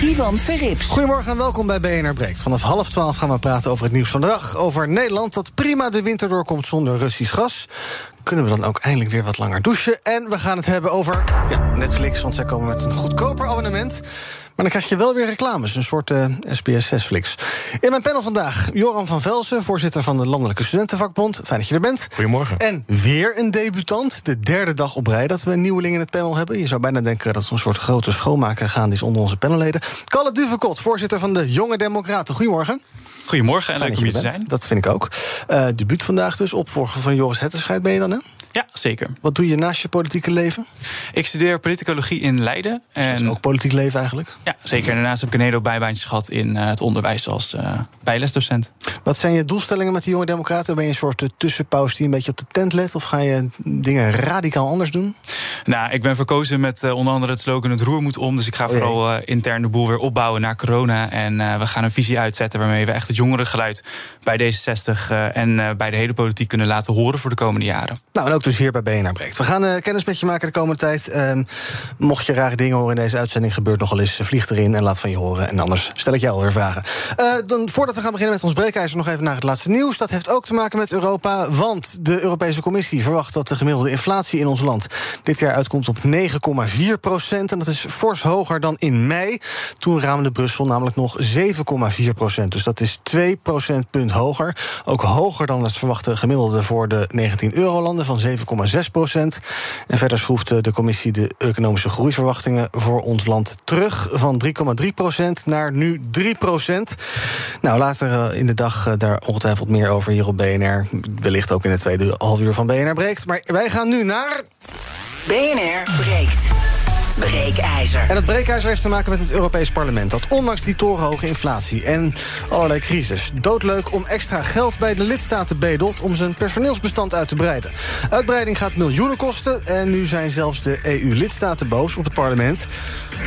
Ivan Verrips. Goedemorgen en welkom bij BNR Breekt. Vanaf half twaalf gaan we praten over het nieuws van de dag. Over Nederland dat prima de winter doorkomt zonder Russisch gas. Kunnen we dan ook eindelijk weer wat langer douchen? En we gaan het hebben over ja, Netflix, want zij komen met een goedkoper abonnement. Maar dan krijg je wel weer reclames, een soort uh, SBS 6-flix. In mijn panel vandaag Joran van Velsen, voorzitter van de Landelijke Studentenvakbond. Fijn dat je er bent. Goedemorgen. En weer een debutant. De derde dag op rij dat we een nieuweling in het panel hebben. Je zou bijna denken dat er een soort grote schoonmaker gaan is onder onze panelleden. Kalle Duvekot, voorzitter van de Jonge Democraten. Goedemorgen. Goedemorgen en leuk om hier te zijn. Dat vind ik ook. Uh, debuut vandaag dus, opvolger van Joris Hetterscheid ben je dan, hè? Ja, zeker. Wat doe je naast je politieke leven? Ik studeer politicologie in Leiden. Dus en... ook politiek leven eigenlijk? Ja, zeker. En daarnaast heb ik een hele bijbaantjes gehad in uh, het onderwijs als uh, bijlesdocent. Wat zijn je doelstellingen met de jonge democraten? Ben je een soort tussenpauze die een beetje op de tent let? Of ga je dingen radicaal anders doen? Nou, ik ben verkozen met uh, onder andere het slogan het roer moet om. Dus ik ga oh, vooral intern de boel weer opbouwen na corona. En we gaan een visie uitzetten waarmee we echt het jongerengeluid bij D66 en bij de hele politiek kunnen laten horen voor de komende jaren. Nou, en ook dus hier bij BNR Breekt. We gaan uh, kennis met je maken de komende tijd. Uh, mocht je rare dingen horen in deze uitzending, gebeurt nogal eens. Vlieg erin en laat van je horen. En anders stel ik jou alweer vragen. Dan, voordat we gaan beginnen met ons breekijzer, nog even naar het laatste nieuws. Dat heeft ook te maken met Europa. Want de Europese Commissie verwacht dat de gemiddelde inflatie in ons land dit jaar uitkomt op 9,4 procent. En dat is fors hoger dan in mei. Toen raamde Brussel namelijk nog 7,4 procent. Dus dat is 2 procentpunt hoger. Ook hoger dan het verwachte gemiddelde voor de 19 eurolanden van 7,6 procent. En verder schroeft de commissie de economische groeiverwachtingen voor ons land terug van 3,3 procent naar nu 3 procent. Nou, later in de dag daar ongetwijfeld meer over hier op BNR. Wellicht ook in het tweede half uur van BNR breekt. Maar wij gaan nu naar. BNR breekt. Breekijzer. En het breekijzer heeft te maken met het Europees Parlement. Dat ondanks die torenhoge inflatie en allerlei crisis... doodleuk om extra geld bij de lidstaten bedelt... om zijn personeelsbestand uit te breiden. Uitbreiding gaat miljoenen kosten... en nu zijn zelfs de EU-lidstaten boos op het parlement.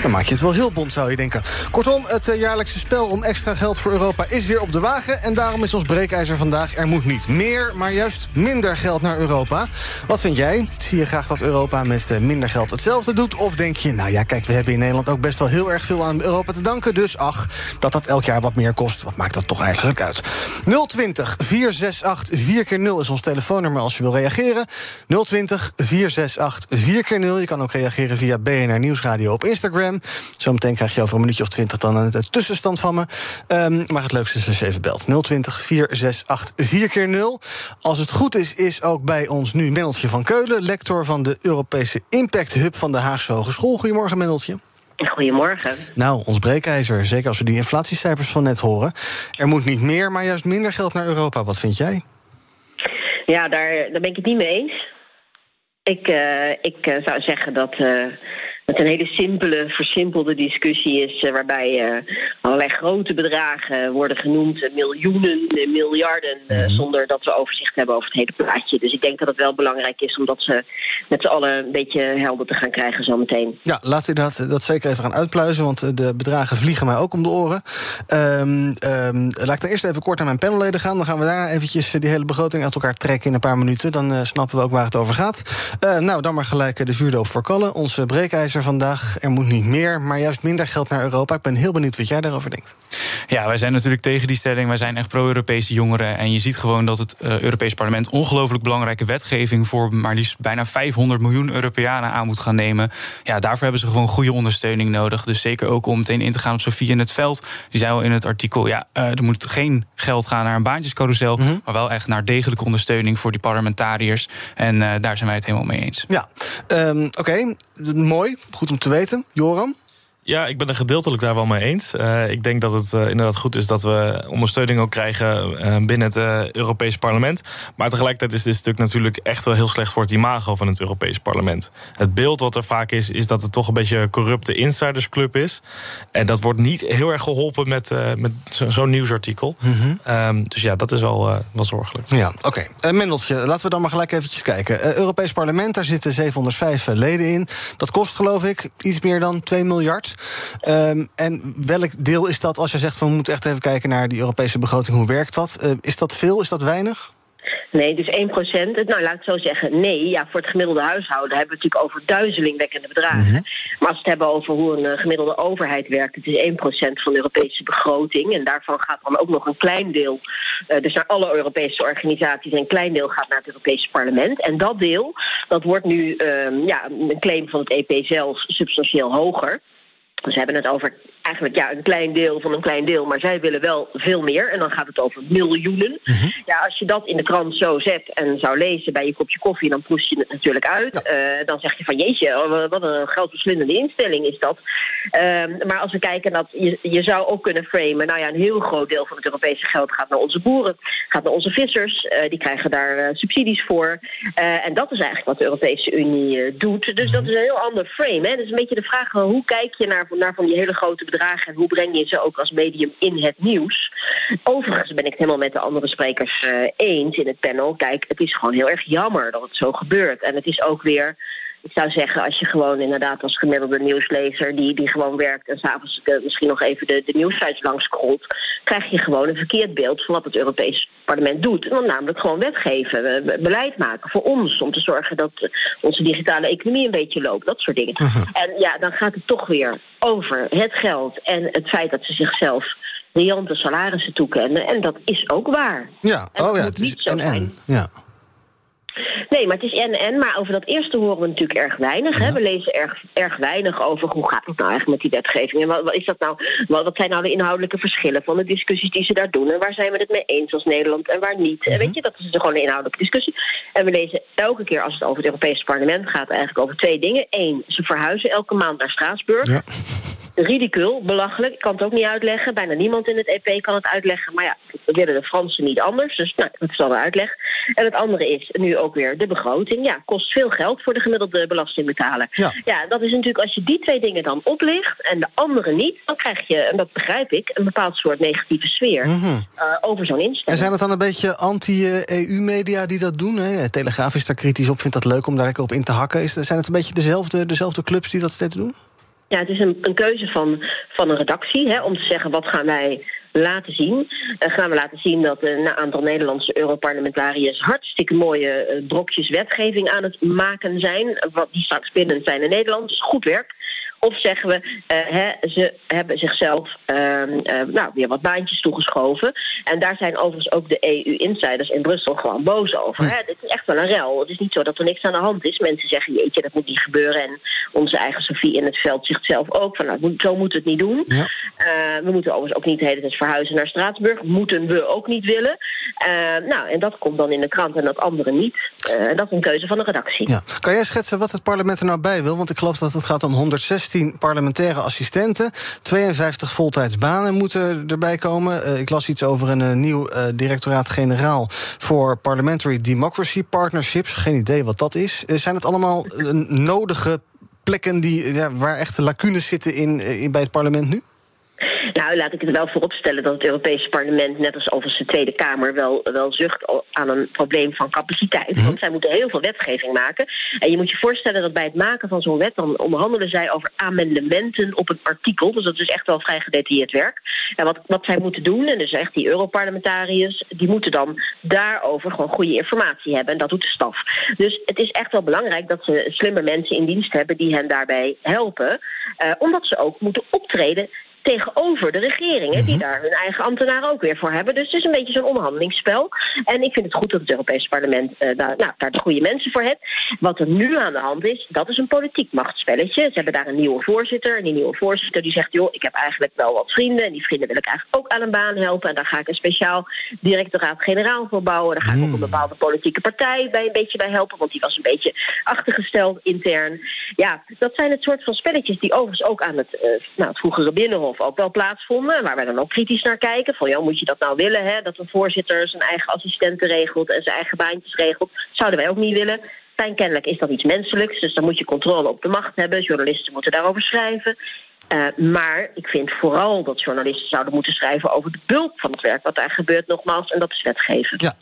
Dan maak je het wel heel bond, zou je denken. Kortom, het jaarlijkse spel om extra geld voor Europa is weer op de wagen... en daarom is ons breekijzer vandaag... er moet niet meer, maar juist minder geld naar Europa. Wat vind jij? Zie je graag dat Europa met minder geld hetzelfde doet? Of denk je, nou ja, kijk, we hebben in Nederland ook best wel heel erg veel aan Europa te danken. Dus ach, dat dat elk jaar wat meer kost, wat maakt dat toch eigenlijk uit? 020 468 4 keer 0 is ons telefoonnummer als je wil reageren. 020 468 4 keer 0 Je kan ook reageren via BNR Nieuwsradio op Instagram. Zometeen krijg je over een minuutje of twintig dan een tussenstand van me. Um, maar het leukste is als je even belt. 020 468 4 keer 0 Als het goed is, is ook bij ons nu Mendeltje van Keulen... lector van de Europese Impact Hub van de Haagse Hogeschool. Goedemorgen, Mendeltje. Goedemorgen. Nou, ons breekijzer, zeker als we die inflatiecijfers van net horen. Er moet niet meer, maar juist minder geld naar Europa. Wat vind jij? Ja, daar, daar ben ik het niet mee eens. Ik, uh, ik uh, zou zeggen dat. Uh, het een hele simpele, versimpelde discussie is, uh, waarbij uh, allerlei grote bedragen worden genoemd, miljoenen, miljarden, mm. zonder dat we overzicht hebben over het hele plaatje. Dus ik denk dat het wel belangrijk is om dat ze met z'n allen een beetje helder te gaan krijgen zometeen. Ja, laten we dat, dat zeker even gaan uitpluizen, want de bedragen vliegen mij ook om de oren. Um, um, laat ik dan eerst even kort naar mijn panelleden gaan. Dan gaan we daar eventjes die hele begroting uit elkaar trekken in een paar minuten. Dan snappen we ook waar het over gaat. nou, dan maar gelijk de vuurdoop voor Kallen, onze breekijzer vandaag. Er moet niet meer, maar juist minder geld naar Europa. Ik ben heel benieuwd wat jij daarover denkt. Ja, wij zijn natuurlijk tegen die stelling. Wij zijn echt pro-Europese jongeren. En je ziet gewoon dat het uh, Europees Parlement ongelooflijk belangrijke wetgeving voor maar liefst bijna 500 miljoen Europeanen aan moet gaan nemen. Ja, daarvoor hebben ze gewoon goede ondersteuning nodig. Dus zeker ook om meteen in te gaan op Sofie in het veld. Die zei al in het artikel: ja, uh, er moet geen geld gaan naar een baantjescarousel, mm -hmm. maar wel echt naar degelijke ondersteuning voor die parlementariërs. En uh, daar zijn wij het helemaal mee eens. Ja, um, oké, okay. mooi. Goed om te weten. Joram? Ja, ik ben er gedeeltelijk daar wel mee eens. Uh, ik denk dat het uh, inderdaad goed is dat we ondersteuning ook krijgen uh, binnen het Europees Parlement. Maar tegelijkertijd is dit stuk natuurlijk echt wel heel slecht voor het imago van het Europees Parlement. Het beeld wat er vaak is, is dat het toch een beetje een corrupte insidersclub is. En dat wordt niet heel erg geholpen met, met zo'n zo nieuwsartikel. Mm -hmm. dus ja, dat is wel, wel zorgelijk. Ja, oké. Okay. Mendeltje, laten we dan maar gelijk eventjes kijken. Europees Parlement, daar zitten 705 leden in. Dat kost geloof ik iets meer dan 2 miljard. Um, en welk deel is dat als je zegt van we moeten echt even kijken naar die Europese begroting, hoe werkt dat? Uh, is dat veel? Is dat weinig? Nee, dus 1 procent. Nou, laat ik zo zeggen. Nee, ja, voor het gemiddelde huishouden hebben we het natuurlijk over duizelingwekkende bedragen. Mm -hmm. Maar als we het hebben over hoe een uh, gemiddelde overheid werkt, het is 1 procent van de Europese begroting. En daarvan gaat dan ook nog een klein deel, uh, dus naar alle Europese organisaties, en een klein deel gaat naar het Europese parlement. En dat deel, dat wordt nu, uh, ja, een claim van het EP zelf, substantieel hoger. Dus we hebben het over eigenlijk ja, een klein deel van een klein deel, maar zij willen wel veel meer. En dan gaat het over miljoenen. Mm -hmm. Ja, als je dat in de krant zo zet en zou lezen bij je kopje koffie, dan proest je het natuurlijk uit. Ja. Uh, dan zeg je van jeetje, wat een geldverslindende instelling is dat. Uh, maar als we kijken dat je, je zou ook kunnen framen, nou ja, een heel groot deel van het Europese geld gaat naar onze boeren, gaat naar onze vissers, uh, die krijgen daar subsidies voor. en dat is eigenlijk wat de Europese Unie doet. Dus dat is een heel ander frame. Hè? Dus een beetje de vraag, hoe kijk je naar, naar van die hele grote bedrijven? en hoe breng je ze ook als medium in het nieuws. Overigens ben ik het helemaal met de andere sprekers uh, eens in het panel. Kijk, het is gewoon heel erg jammer dat het zo gebeurt. En het is ook weer ik zou zeggen, als je gewoon inderdaad als gemiddelde nieuwslezer die, die gewoon werkt en s'avonds uh, misschien nog even de, de nieuwsites langs scrolt, krijg je gewoon een verkeerd beeld van wat het Europees Parlement doet. Want namelijk gewoon wetgeven, beleid maken voor ons om te zorgen dat onze digitale economie een beetje loopt, dat soort dingen. Uh -huh. En ja, dan gaat het toch weer over het geld en het feit dat ze zichzelf riante salarissen toekennen. En dat is ook waar. Ja, oh ja, het is niet zo en, en. Ja. Nee, maar het is en-en. Maar over dat eerste horen we natuurlijk erg weinig. Ja. Hè? We lezen erg, erg weinig over hoe gaat het nou eigenlijk met die wetgeving. En wat, wat is dat nou, wat, wat, zijn nou de inhoudelijke verschillen van de discussies die ze daar doen? En waar zijn we het mee eens als Nederland en waar niet? En weet je, dat is dus gewoon een inhoudelijke discussie. En we lezen elke keer als het over het Europese parlement gaat eigenlijk over twee dingen. Eén, ze verhuizen elke maand naar Straatsburg. Ja ridicul, belachelijk. Ik kan het ook niet uitleggen. Bijna niemand in het EP kan het uitleggen. Maar ja, we willen de Fransen niet anders. Dus nou, dat is dan een uitleg. En het andere is nu ook weer de begroting. Ja, kost veel geld voor de gemiddelde belastingbetaler. Ja. ja, dat is natuurlijk als je die twee dingen dan oplicht en de andere niet, dan krijg je, en dat begrijp ik, een bepaald soort negatieve sfeer mm -hmm. uh, over zo'n instelling. En zijn het dan een beetje anti-EU-media die dat doen? Hè? Telegraaf is daar kritisch op, vindt dat leuk om daar lekker op in te hakken. Is, zijn het een beetje dezelfde, dezelfde clubs die dat steeds doen? Ja, het is een, een keuze van, van een redactie hè, om te zeggen wat gaan wij laten zien. Uh, gaan we laten zien dat een aantal Nederlandse Europarlementariërs hartstikke mooie uh, brokjes wetgeving aan het maken zijn. Wat die straks binnen zijn in Nederland. Goed werk. Of zeggen we, hè, ze hebben zichzelf uh, uh, nou, weer wat baantjes toegeschoven. En daar zijn overigens ook de EU-insiders in Brussel gewoon boos over. Hè. Dit is echt wel een rel. Het is niet zo dat er niks aan de hand is. Mensen zeggen, jeetje, dat moet niet gebeuren. En onze eigen Sofie in het veld zegt zelf ook van, nou, zo moeten we het niet doen. Ja. we moeten overigens ook niet de hele tijd verhuizen naar Straatsburg. Moeten we ook niet willen. nou, en dat komt dan in de krant en dat andere niet. dat is een keuze van de redactie. Ja. Kan jij schetsen wat het parlement er nou bij wil? Want ik geloof dat het gaat om 160 16 parlementaire assistenten. 52 voltijdsbanen moeten erbij komen. Uh, ik las iets over een uh, nieuw uh, directoraat-generaal voor Parliamentary Democracy Partnerships. Geen idee wat dat is. zijn het allemaal nodige plekken die, ja, waar echte lacunes zitten in, bij het parlement nu? Nou, laat ik het wel vooropstellen dat het Europese parlement, net als overigens de Tweede Kamer, wel, wel zucht aan een probleem van capaciteit. Mm. Want zij moeten heel veel wetgeving maken. En je moet je voorstellen dat bij het maken van zo'n wet, dan onderhandelen zij over amendementen op een artikel. Dus dat is echt wel vrij gedetailleerd werk. En wat, wat zij moeten doen, en dus echt die Europarlementariërs, die moeten dan daarover gewoon goede informatie hebben. En dat doet de staf. Dus het is echt wel belangrijk dat ze slimme mensen in dienst hebben die hen daarbij helpen. Uh, omdat ze ook moeten optreden tegenover de regering, hè, die Mhm. daar hun eigen ambtenaren ook weer voor hebben. Dus het is een beetje zo'n onderhandelingsspel. En ik vind het goed dat het Europese parlement eh, daar, nou, daar de goede mensen voor heeft. Wat er nu aan de hand is, dat is een politiek machtsspelletje. Ze hebben daar een nieuwe voorzitter. En die nieuwe voorzitter die zegt, joh, ik heb eigenlijk wel wat vrienden. En die vrienden wil ik eigenlijk ook aan een baan helpen. En daar ga ik een speciaal directoraat-generaal voor bouwen. Daar ga ik ook een bepaalde politieke partij bij een beetje bij helpen. Want die was een beetje achtergesteld intern. Ja, dat zijn het soort van spelletjes die overigens ook aan het, eh, nou, het vroegere Binnenhof ook wel plaatsvonden. Waar wij dan ook kritisch naar kijken. Van, joh, moet je dat nou willen, hè? Dat een voorzitter zijn eigen assistenten regelt en zijn eigen baantjes regelt. Zouden wij ook niet willen. Fijn, kennelijk is dat iets menselijks, dus dan moet je controle op de macht hebben. Journalisten moeten daarover schrijven. Eh, maar ik vind vooral dat journalisten zouden moeten schrijven over de bulk van het werk wat daar gebeurt, nogmaals, en dat is wetgeven. Ja.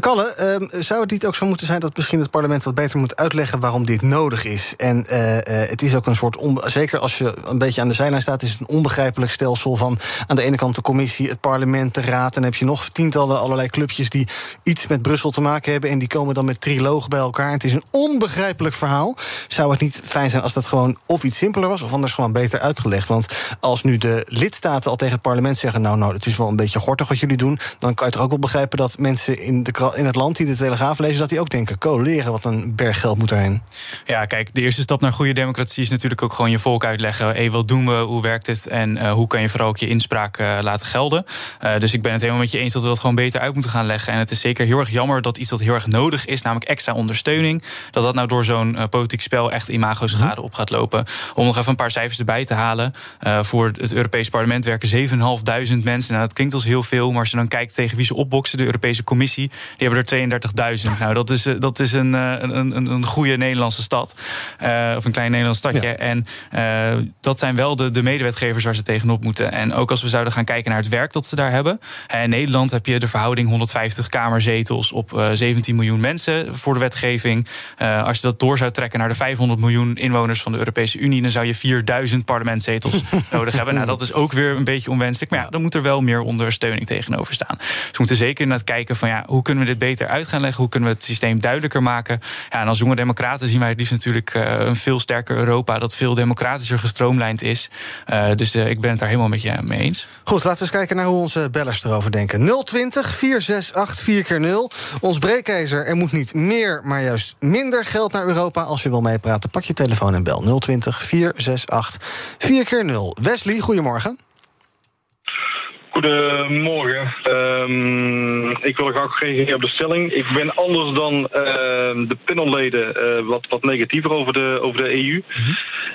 Kalle, ehm, zou het niet ook zo moeten zijn dat misschien het parlement wat beter moet uitleggen waarom dit nodig is? En eh, eh, het is ook een soort, zeker als je een beetje aan de zijlijn staat, is het een onbegrijpelijk stelsel van aan de ene kant de commissie, het parlement, de raad. En heb je nog tientallen allerlei clubjes die iets met Brussel te maken hebben. En die komen dan met trilogen bij elkaar. Het is een onbegrijpelijk verhaal. Zou het niet fijn zijn als dat gewoon of iets simpeler was, of anders gewoon beter uitgelegd? Want als nu de lidstaten al tegen het parlement zeggen: Nou, nou, het is wel een beetje gortig wat jullie doen. dan kan je toch ook wel begrijpen dat mensen in, de, in het land die de Telegraaf lezen, dat die ook denken: coleren, wat een berg geld moet daarheen. Ja, kijk, de eerste stap naar goede democratie is natuurlijk ook gewoon je volk uitleggen. Hé, wat doen we? Hoe werkt dit? En eh, hoe kan je vooral ook je inspraak eh, laten gelden? Eh, dus ik ben het helemaal met je eens dat we dat gewoon beter uit moeten gaan leggen. En het is zeker heel erg jammer dat iets dat heel erg nodig is, namelijk extra ondersteuning, dat dat nou door zo'n politiek spel echt imago-schade op gaat lopen. Om nog even een paar cijfers erbij te halen. Eh, voor het Europees Parlement werken 7.500 mensen. Nou, dat klinkt als heel veel, maar als je dan kijkt tegen wie ze opboksen, de Europese Commissie, die hebben er 32.000. Nou, dat is, eh, dat is een, eh, een, een, een goede Nederlandse stad. Of een klein Nederlands stadje. Ja. En dat zijn wel de, de medewetgevers waar ze tegenop moeten. En ook als we zouden gaan kijken naar het werk dat ze daar hebben. In Nederland heb je de verhouding 150 kamerzetels op eh, 17 miljoen mensen voor de wetgeving. Als je dat door zou trekken naar de 500 miljoen inwoners van de Europese Unie, dan zou je 4000 nodig hebben. Nou, dat is ook weer een beetje onwenselijk. Maar ja, dan moet er wel meer ondersteuning tegenover staan. Dus we moeten zeker naar het kijken van ja, hoe kunnen we dit beter uit gaan leggen? Hoe kunnen we het systeem duidelijker maken? Ja, en als jonge democraten zien wij het liefst natuurlijk eh, een veel sterker Europa dat veel democratischer gestroomlijnd is. Eh, dus eh, ik ben het daar helemaal met je mee eens. Goed, laten we eens kijken naar hoe onze bellers erover denken. 020 468 4 keer 0 Ons breekijzer, er moet niet meer, maar juist minder geld naar Europa. Als je wil meepraten, pak je telefoon en bel 020 468 4 keer 0 Wesley, goedemorgen. Goedemorgen. Ehm, ik wil graag reageren op de stelling. Ik ben anders dan ehm, de panelleden eh, wat, wat negatiever over de, over de EU.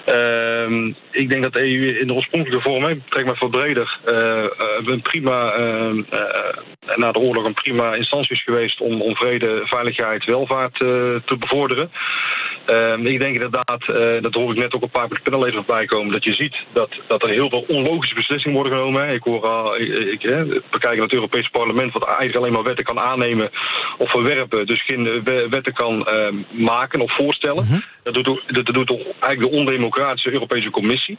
Ehm, ik denk dat de EU in de oorspronkelijke vorm, ik trek me veel breder, eh, eh, een prima, na de oorlog een prima instantie is geweest om, om vrede, veiligheid, welvaart te bevorderen. Ik denk inderdaad, dat hoor ik net ook een paar panelleden voorbij komen, dat je ziet dat, dat er heel veel onlogische beslissingen worden genomen. Ik hoor al, ik, ik, hè, we kijken naar het Europese parlement, wat eigenlijk alleen maar wetten kan aannemen of verwerpen, dus geen eh, we- wetten kan ehm, maken of voorstellen. Dat doet, dat doet eigenlijk de ondemocratische Europese Commissie.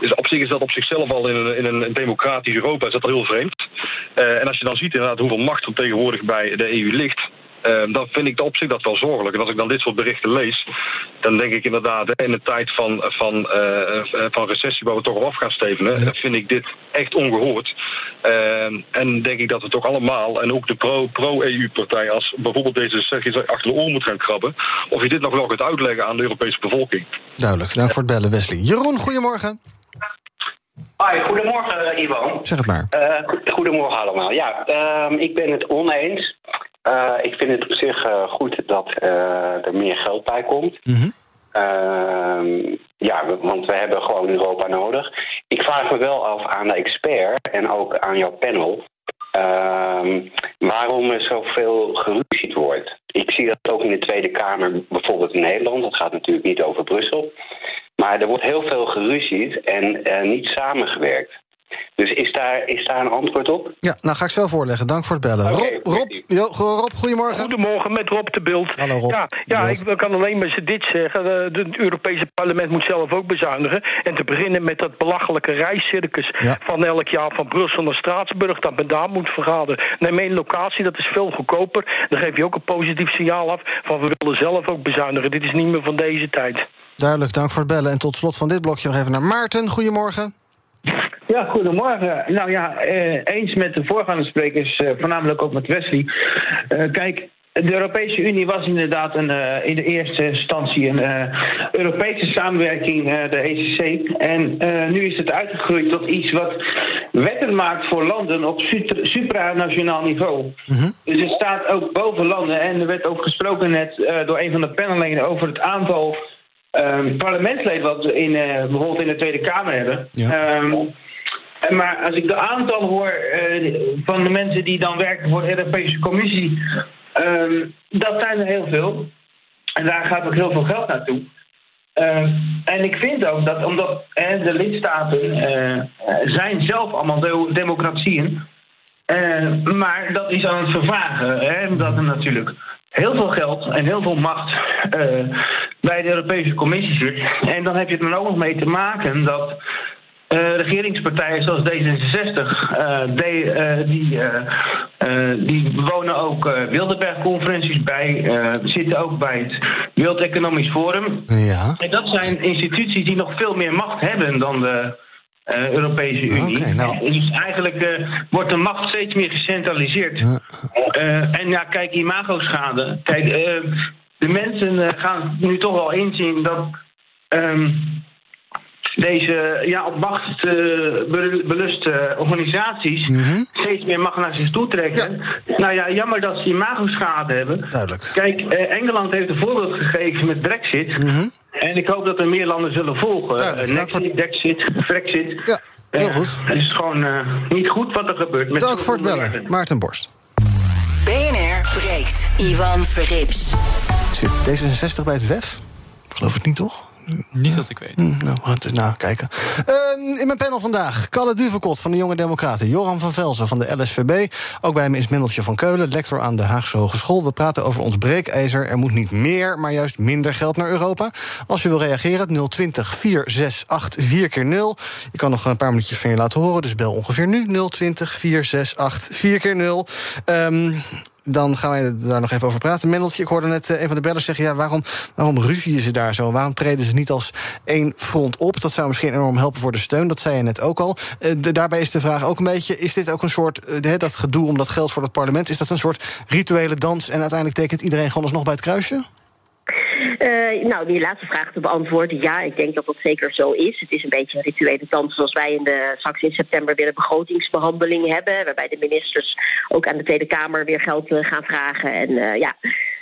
Dus op zich is dat op zichzelf al in een, in een democratisch Europa is dat al heel vreemd. Eh, en als je dan ziet inderdaad hoeveel macht er tegenwoordig bij de EU ligt. Eh, dan vind ik op zich dat wel zorgelijk. En als ik dan dit soort berichten lees, dan denk ik inderdaad, in een tijd van, van, eh, eh, van recessie waar we toch al af gaan stevenen, dan vind ik dit echt ongehoord. Eh, en denk ik dat we toch allemaal, en ook de pro- pro-EU-partij, als bijvoorbeeld deze zeg achter de oor moet gaan krabben, of je dit nog wel kunt uitleggen aan de Europese bevolking. Duidelijk, dank voor het bellen, Wesley. Jeroen, goedemorgen. Hoi, goedemorgen uh, Ivan. Zeg het maar. Uh, goedemorgen allemaal. Ja, uh, ik ben het oneens. Uh, ik vind het op zich uh, goed dat uh, er meer geld bij komt. Mm -hmm. ja, want we hebben gewoon Europa nodig. Ik vraag me wel af aan de expert en ook aan jouw panel. Ehm, waarom er zoveel geruzied wordt. Ik zie dat ook in de Tweede Kamer, bijvoorbeeld in Nederland. Dat gaat natuurlijk niet over Brussel. Maar er wordt heel veel geruzied en niet samengewerkt. Dus is daar, is daar een antwoord op? Ja, nou ga ik zo voorleggen. Dank voor het bellen. Okay, Rob, Rob, jo, Rob, goedemorgen. Goedemorgen, met Rob de Beeld. Hallo Rob. Ja, ja ik kan alleen maar dit zeggen. Het Europese parlement moet zelf ook bezuinigen. En te beginnen met dat belachelijke reiscircus ja. van elk jaar van Brussel naar Straatsburg. Dat men daar moet vergaderen. Neem één locatie, dat is veel goedkoper. Dan geef je ook een positief signaal af van we willen zelf ook bezuinigen. Dit is niet meer van deze tijd. Duidelijk, dank voor het bellen. En tot slot van dit blokje nog even naar Maarten. Goedemorgen. Ja, goedemorgen. Nou ja, eh, eens met de voorgaande sprekers, eh, voornamelijk ook met Wesley. Eh, kijk, de Europese Unie was inderdaad een, uh, in de eerste instantie een uh, Europese samenwerking, uh, de ECC. En nu is het uitgegroeid tot iets wat wetten maakt voor landen op supranationaal niveau. Mhm. Dus het staat ook boven landen. En er werd ook gesproken net door een van de panelleden over het aantal um, parlementsleden wat we in, bijvoorbeeld in de Tweede Kamer hebben. Ja. Um, maar als ik de aantallen hoor van de mensen die dan werken voor de Europese Commissie. Um, dat zijn er heel veel. En daar gaat ook heel veel geld naartoe. En ik vind ook dat omdat eh, de lidstaten uh, zijn zelf allemaal de democratieën. Uh, maar dat is aan het vervagen. Hè, omdat er natuurlijk heel veel geld en heel veel macht bij de Europese Commissie zit. En dan heb je het er ook nog mee te maken dat uh, regeringspartijen zoals D66, uh, de, uh, die, die wonen ook Wildeberg-conferenties bij, zitten ook bij het Wereld Economisch Forum. Ja. En dat zijn instituties die nog veel meer macht hebben dan de Europese Unie. Okay, nou. Dus eigenlijk wordt de macht steeds meer gecentraliseerd. en ja, kijk, imago-schade. Kijk, de mensen gaan nu toch wel inzien dat. Um, deze ja, op macht beluste organisaties -hmm. steeds meer macht naar zich toe trekken. Ja. Nou ja, jammer dat ze imago-schade hebben. Duidelijk. Kijk, Engeland heeft een voorbeeld gegeven met Brexit. -hmm. En ik hoop dat er meer landen zullen volgen. Uh, Nexit, Brexit, Brexit. Ja, heel goed. Het is gewoon niet goed wat er gebeurt. Met Dank voor het bellen, Maarten Borst. BNR breekt. Ivan Verrips. Zit D66 bij het WEF? Geloof het niet, toch? Niet dat ik weet. Hm, nou, we gaan nou, kijken. Uh, in mijn panel vandaag Kalle Duvekot van de Jonge Democraten... Joram van Velzen van de LSVB. Ook bij me is Mendeltje van Keulen, lector aan de Haagse Hogeschool. We praten over ons breekijzer. Er moet niet meer, maar juist minder geld naar Europa. Als je wil reageren, 020 468 4 keer 0 Je kan nog een paar minuutjes van je laten horen, dus bel ongeveer nu. 020 468 4 keer 0 um, dan gaan wij daar nog even over praten. Mendeltje, ik hoorde net een van de bellers zeggen... Ja, waarom, waarom ruzien ze daar zo? Waarom treden ze niet als één front op? Dat zou misschien enorm helpen voor de steun, dat zei je net ook al. De, daarbij is de vraag ook een beetje... is dit ook een soort, uh, dat gedoe om dat geld voor het parlement... is dat een soort rituele dans... en uiteindelijk tekent iedereen gewoon alsnog bij het kruisje? Uh, nou, die laatste vraag te beantwoorden. Ja, ik denk dat dat zeker zo is. Het is een beetje een rituele dans zoals wij in de, straks in september weer een begrotingsbehandeling hebben. Waarbij de ministers ook aan de Tweede Kamer weer geld uh, gaan vragen. En uh, ja,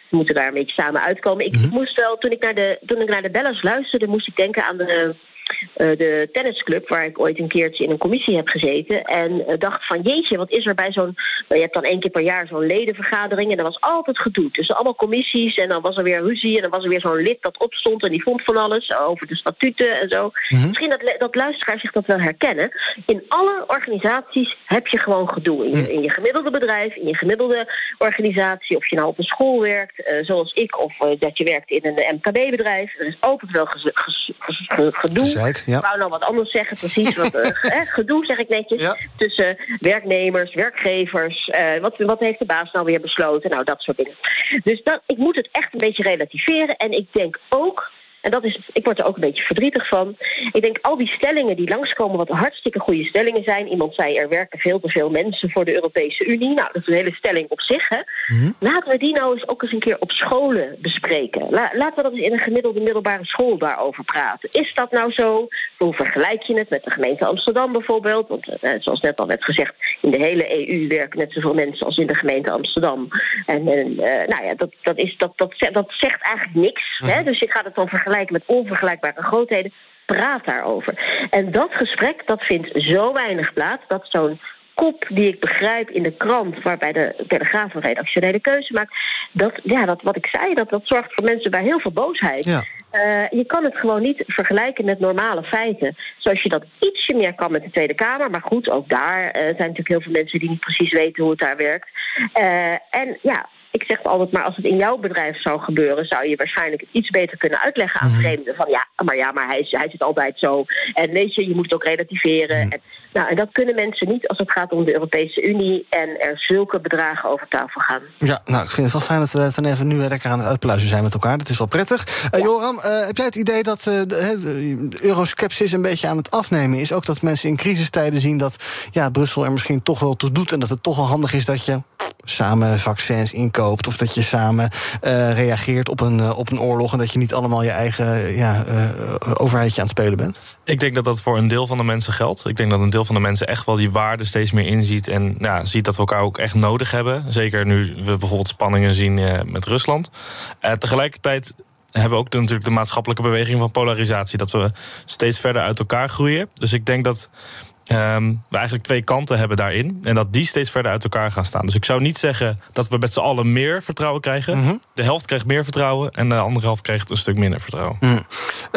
we moeten daar een beetje samen uitkomen. Ik Mhm. moest wel, toen ik naar de, toen ik naar de bellers luisterde, moest ik denken aan de de tennisclub, waar ik ooit een keertje in een commissie heb gezeten. En uh, dacht van jeetje, wat is er bij zo'n. je hebt dan één keer per jaar zo'n ledenvergadering. En er was altijd gedoe. tussen allemaal commissies. En dan was er weer ruzie. En dan was er weer zo'n lid dat opstond. En die vond van alles over de statuten en zo. Mhm. Misschien dat, dat luisteraars zich dat wel herkennen. In alle organisaties heb je gewoon gedoe. In je, in je gemiddelde bedrijf, in je gemiddelde organisatie. Of je nou op een school werkt, uh, zoals ik. Of dat je werkt in een MKB-bedrijf. Er is altijd wel gedoe. Zeik, ja. Ik wou nou wat anders zeggen, precies. Wat, uh, gedoe, zeg ik netjes. Ja. Tussen werknemers, werkgevers. Uh, wat, wat heeft de baas nou weer besloten? Nou, dat soort dingen. Dus dat, ik moet het echt een beetje relativeren. En ik denk ook. En dat is, ik word er ook een beetje verdrietig van. Ik denk al die stellingen die langskomen, wat hartstikke goede stellingen zijn. Iemand zei er werken veel te veel mensen voor de Europese Unie. Nou, dat is een hele stelling op zich. Hè. Mm-hmm. Laten we die nou eens ook eens een keer op scholen bespreken. La, laten we dat eens in een gemiddelde middelbare school daarover praten. Is dat nou zo? Hoe vergelijk je het met de gemeente Amsterdam bijvoorbeeld? Want eh, zoals net al werd gezegd, in de hele EU werken net zoveel mensen als in de gemeente Amsterdam. En, en uh, nou ja, dat, dat, is, dat, dat, dat zegt eigenlijk niks. Hè? Dus je gaat het dan vergelijken met onvergelijkbare grootheden. Praat daarover. En dat gesprek, dat vindt zo weinig plaats dat zo'n kop die ik begrijp in de krant, waarbij de Telegraaf een redactionele keuze maakt, dat, ja, dat wat ik zei, dat, dat zorgt voor mensen bij heel veel boosheid. Ja. Uh, je kan het gewoon niet vergelijken met normale feiten. Zoals je dat ietsje meer kan met de Tweede Kamer. Maar goed, ook daar uh, zijn natuurlijk heel veel mensen die niet precies weten hoe het daar werkt. Uh, en ja, ik zeg altijd maar, als het in jouw bedrijf zou gebeuren, zou je waarschijnlijk iets beter kunnen uitleggen aan Mhm. vreemden. Van ja, maar ja, maar hij, hij zit altijd zo. En weet je, je moet het ook relativeren. En, nou, en dat kunnen mensen niet als het gaat om de Europese Unie en er zulke bedragen over tafel gaan. Ja, nou, ik vind het wel fijn dat we het dan even nu lekker aan het uitpluizen zijn met elkaar. Dat is wel prettig. Eh, Joram, eh, heb jij het idee dat de, hè, de euroskepsis een beetje aan het afnemen is? Ook dat mensen in crisistijden zien dat ja, Brussel er misschien toch wel toe doet... en dat het toch wel handig is dat je samen vaccins inkoopt... of dat je samen eh, reageert op een, eh, op een oorlog... en dat je niet allemaal je eigen ja, eh, overheidje aan het spelen bent? Ik denk dat dat voor een deel van de mensen geldt. Ik denk dat een deel van de mensen echt wel die waarde steeds meer inziet. En ja, ziet dat we elkaar ook echt nodig hebben. Zeker nu we bijvoorbeeld spanningen zien met Rusland. Tegelijkertijd hebben we ook natuurlijk de maatschappelijke beweging van polarisatie. Dat we steeds verder uit elkaar groeien. Dus ik denk dat ehm, we eigenlijk twee kanten hebben daarin. En dat die steeds verder uit elkaar gaan staan. Dus ik zou niet zeggen dat we met z'n allen meer vertrouwen krijgen. De helft krijgt meer vertrouwen en de andere helft krijgt een stuk minder vertrouwen. Uh,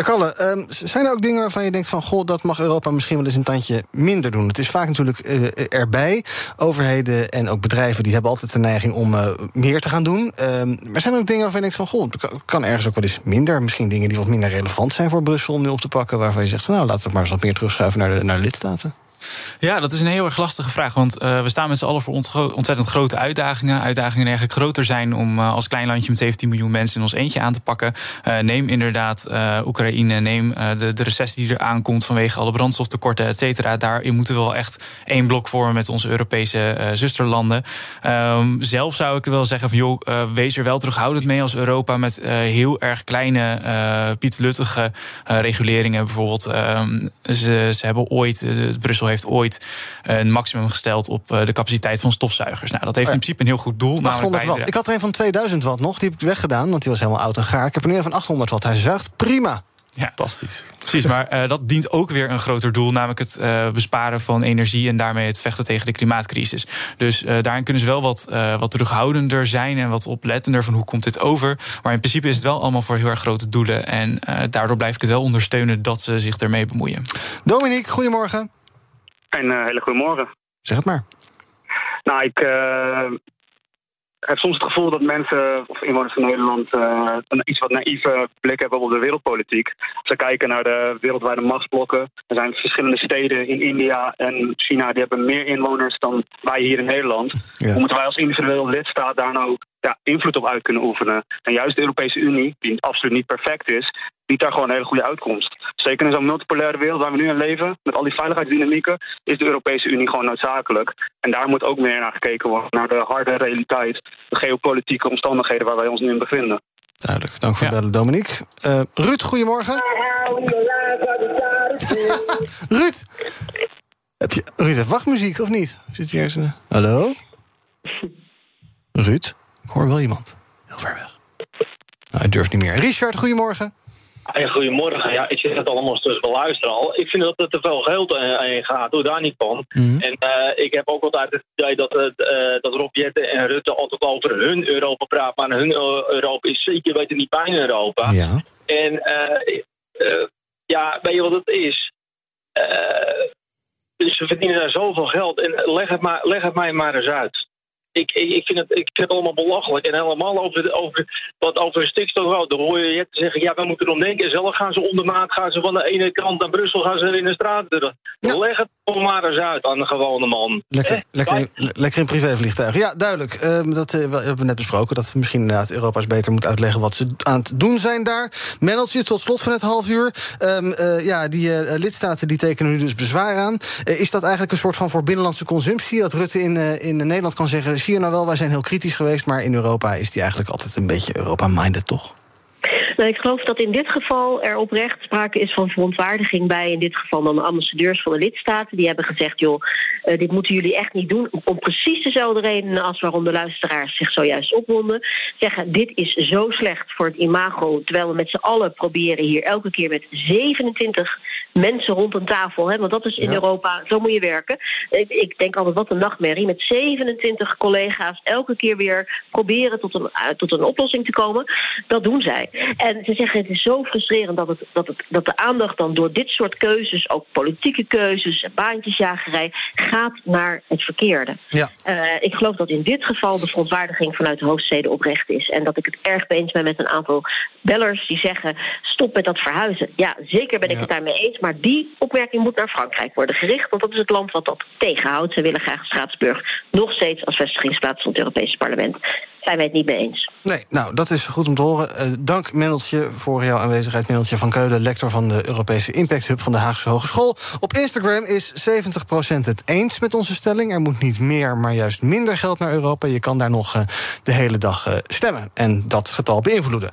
Kalle, ehm, zijn er ook dingen waarvan je denkt van... goh, dat mag Europa misschien wel eens een tandje minder doen? Het is vaak natuurlijk eh, erbij. Overheden en ook bedrijven die hebben altijd de neiging om eh, meer te gaan doen. Ehm, maar zijn er ook dingen waarvan je denkt van... goh, het kan ergens ook wel eens minder. Misschien dingen die wat minder relevant zijn voor Brussel om nu op te pakken... waarvan je zegt van nou, laten we het maar eens wat meer terugschuiven naar de, naar de lidstaten. Ja, dat is een heel erg lastige vraag. Want uh, we staan met z'n allen voor ontzettend grote uitdagingen. Uitdagingen die eigenlijk groter zijn om uh, als klein landje met 17 miljoen mensen in ons eentje aan te pakken. Uh, neem inderdaad Oekraïne, neem de, de recessie die er aankomt vanwege alle brandstoftekorten, et cetera. Daarin moeten we wel echt één blok vormen met onze Europese zusterlanden. Um, zelf zou ik wel zeggen van joh, wees er wel terughoudend mee als Europa met heel erg kleine, pietluttige reguleringen. Bijvoorbeeld, um, ze, ze hebben ooit, Brussel heeft ooit een maximum gesteld op de capaciteit van stofzuigers. Nou, dat heeft in principe een heel goed doel. 800 watt. Ik had er een van 2000 watt nog, die heb ik weggedaan, want die was helemaal oud en gaar. Ik heb er nu een van 800 watt. Hij zuigt prima. Ja, fantastisch. Precies, maar uh, dat dient ook weer een groter doel, namelijk het uh, besparen van energie en daarmee het vechten tegen de klimaatcrisis. Dus uh, daarin kunnen ze wel wat, wat terughoudender zijn en wat oplettender van hoe komt dit over. Maar in principe is het wel allemaal voor heel erg grote doelen. En daardoor blijf ik het wel ondersteunen dat ze zich ermee bemoeien. Dominique, goedemorgen. Een hele goede morgen. Zeg het maar. Nou, ik heb soms het gevoel dat mensen, of inwoners van Nederland, uh, een iets wat naïeve blik hebben op de wereldpolitiek. Ze kijken naar de wereldwijde machtsblokken. Er zijn verschillende steden in India en China die hebben meer inwoners dan wij hier in Nederland. Ja. Hoe moeten wij als individueel lidstaat daar nou ja, invloed op uit kunnen oefenen? En juist de Europese Unie, die absoluut niet perfect is, biedt daar gewoon een hele goede uitkomst. Zeker in zo'n multipolaire wereld waar we nu in leven, met al die veiligheidsdynamieken, is de Europese Unie gewoon noodzakelijk. En daar moet ook meer naar gekeken worden, naar de harde realiteit, de geopolitieke omstandigheden waar wij ons nu in bevinden. Duidelijk, dank voor het bellen, Dominique. Uh, Ruud, goedemorgen. Ruud! Heb je, Ruud heeft wachtmuziek, of niet? Zit hier eens een... Hallo? Ruud? Ik hoor wel iemand. Heel ver weg. Nou, hij durft niet meer. Richard, goedemorgen. Hey, goedemorgen. Ja, ik zit het allemaal dus beluisteren al. Ik vind dat er te veel geld in gaat. Doe daar niet van. Mm -hmm. En uh, ik heb ook altijd het idee dat, uh, dat Rob Jetten en Rutte altijd over hun Europa praten. Maar hun Europa is zeker weten niet bijna Europa. Ja. En uh, ja, weet je wat het is? dus ze verdienen daar zoveel geld. En leg het, maar, leg het mij maar eens uit. Ik, ik, vind het, ik vind het allemaal belachelijk. En helemaal over, over, wat over stikstof. Dan hoor je je zeggen, ja, we moeten erom denken. Zelf gaan ze ondermaat, gaan ze van de ene kant naar Brussel, gaan ze in de straat. Ja. Leg het toch maar eens uit aan de gewone man. Lekker, lekker, in, lekker in privévliegtuig. Ja, duidelijk. Uh, dat uh, we hebben we net besproken. Dat misschien inderdaad Europa's beter moet uitleggen wat ze aan het doen zijn daar. Mendeltje, tot slot van het half uur. Um, uh, ja, die lidstaten die tekenen nu dus bezwaar aan. is dat eigenlijk een soort van voor binnenlandse consumptie? Dat Rutte in, in Nederland kan zeggen je nou wel, wij zijn heel kritisch geweest... maar in Europa is die eigenlijk altijd een beetje Europa-minded, toch? Nou, ik geloof dat in dit geval er oprecht sprake is van verontwaardiging bij, in dit geval dan de ambassadeurs van de lidstaten. Die hebben gezegd, joh, uh, dit moeten jullie echt niet doen. Om precies dezelfde redenen als waarom de luisteraars zich zojuist opwonden. Zeggen, dit is zo slecht voor het imago. Terwijl we met z'n allen proberen hier elke keer met 27 mensen rond een tafel. Hè, want dat is in ja. Europa, zo moet je werken. Ik, ik, denk altijd, wat een nachtmerrie. Met 27 collega's elke keer weer proberen tot een, uh, tot een oplossing te komen. Dat doen zij. En ze zeggen het is zo frustrerend dat, het, dat, het, dat de aandacht dan door dit soort keuzes, ook politieke keuzes en baantjesjagerij, gaat naar het verkeerde. Ja. Uh, ik geloof dat in dit geval de verontwaardiging vanuit de hoofdsteden oprecht is. En dat ik het erg eens ben met een aantal bellers die zeggen: stop met dat verhuizen. Ja, zeker ben ik Ja. het daarmee eens. Maar die opmerking moet naar Frankrijk worden gericht. Want dat is het land wat dat tegenhoudt. Ze willen graag Straatsburg nog steeds als vestigingsplaats van het Europese parlement. Zijn wij het niet mee eens. Nee, nou, dat is goed om te horen. Eh, dank, Mendeltje, voor jouw aanwezigheid. Mendeltje van Keulen, lector van de Europese Impact Hub van de Haagse Hogeschool. Op Instagram is 70% het eens met onze stelling. Er moet niet meer, maar juist minder geld naar Europa. Je kan daar nog eh, de hele dag eh, stemmen en dat getal beïnvloeden.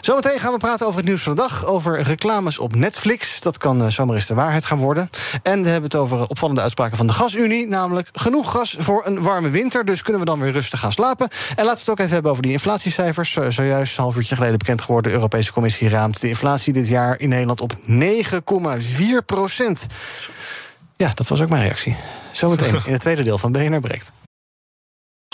Zometeen gaan we praten over het nieuws van de dag. Over reclames op Netflix. Dat kan zomaar eens de waarheid gaan worden. En we hebben het over opvallende uitspraken van de Gasunie. Namelijk genoeg gas voor een warme winter. Dus kunnen we dan weer rustig gaan slapen. En laten we het ook even hebben over die inflatiecijfers. Eh, Zojuist, een half uurtje geleden bekend geworden... de Europese Commissie raamt de inflatie dit jaar in Nederland op 9,4 procent. Ja, dat was ook mijn reactie. Zometeen in het tweede deel van BNR Breekt.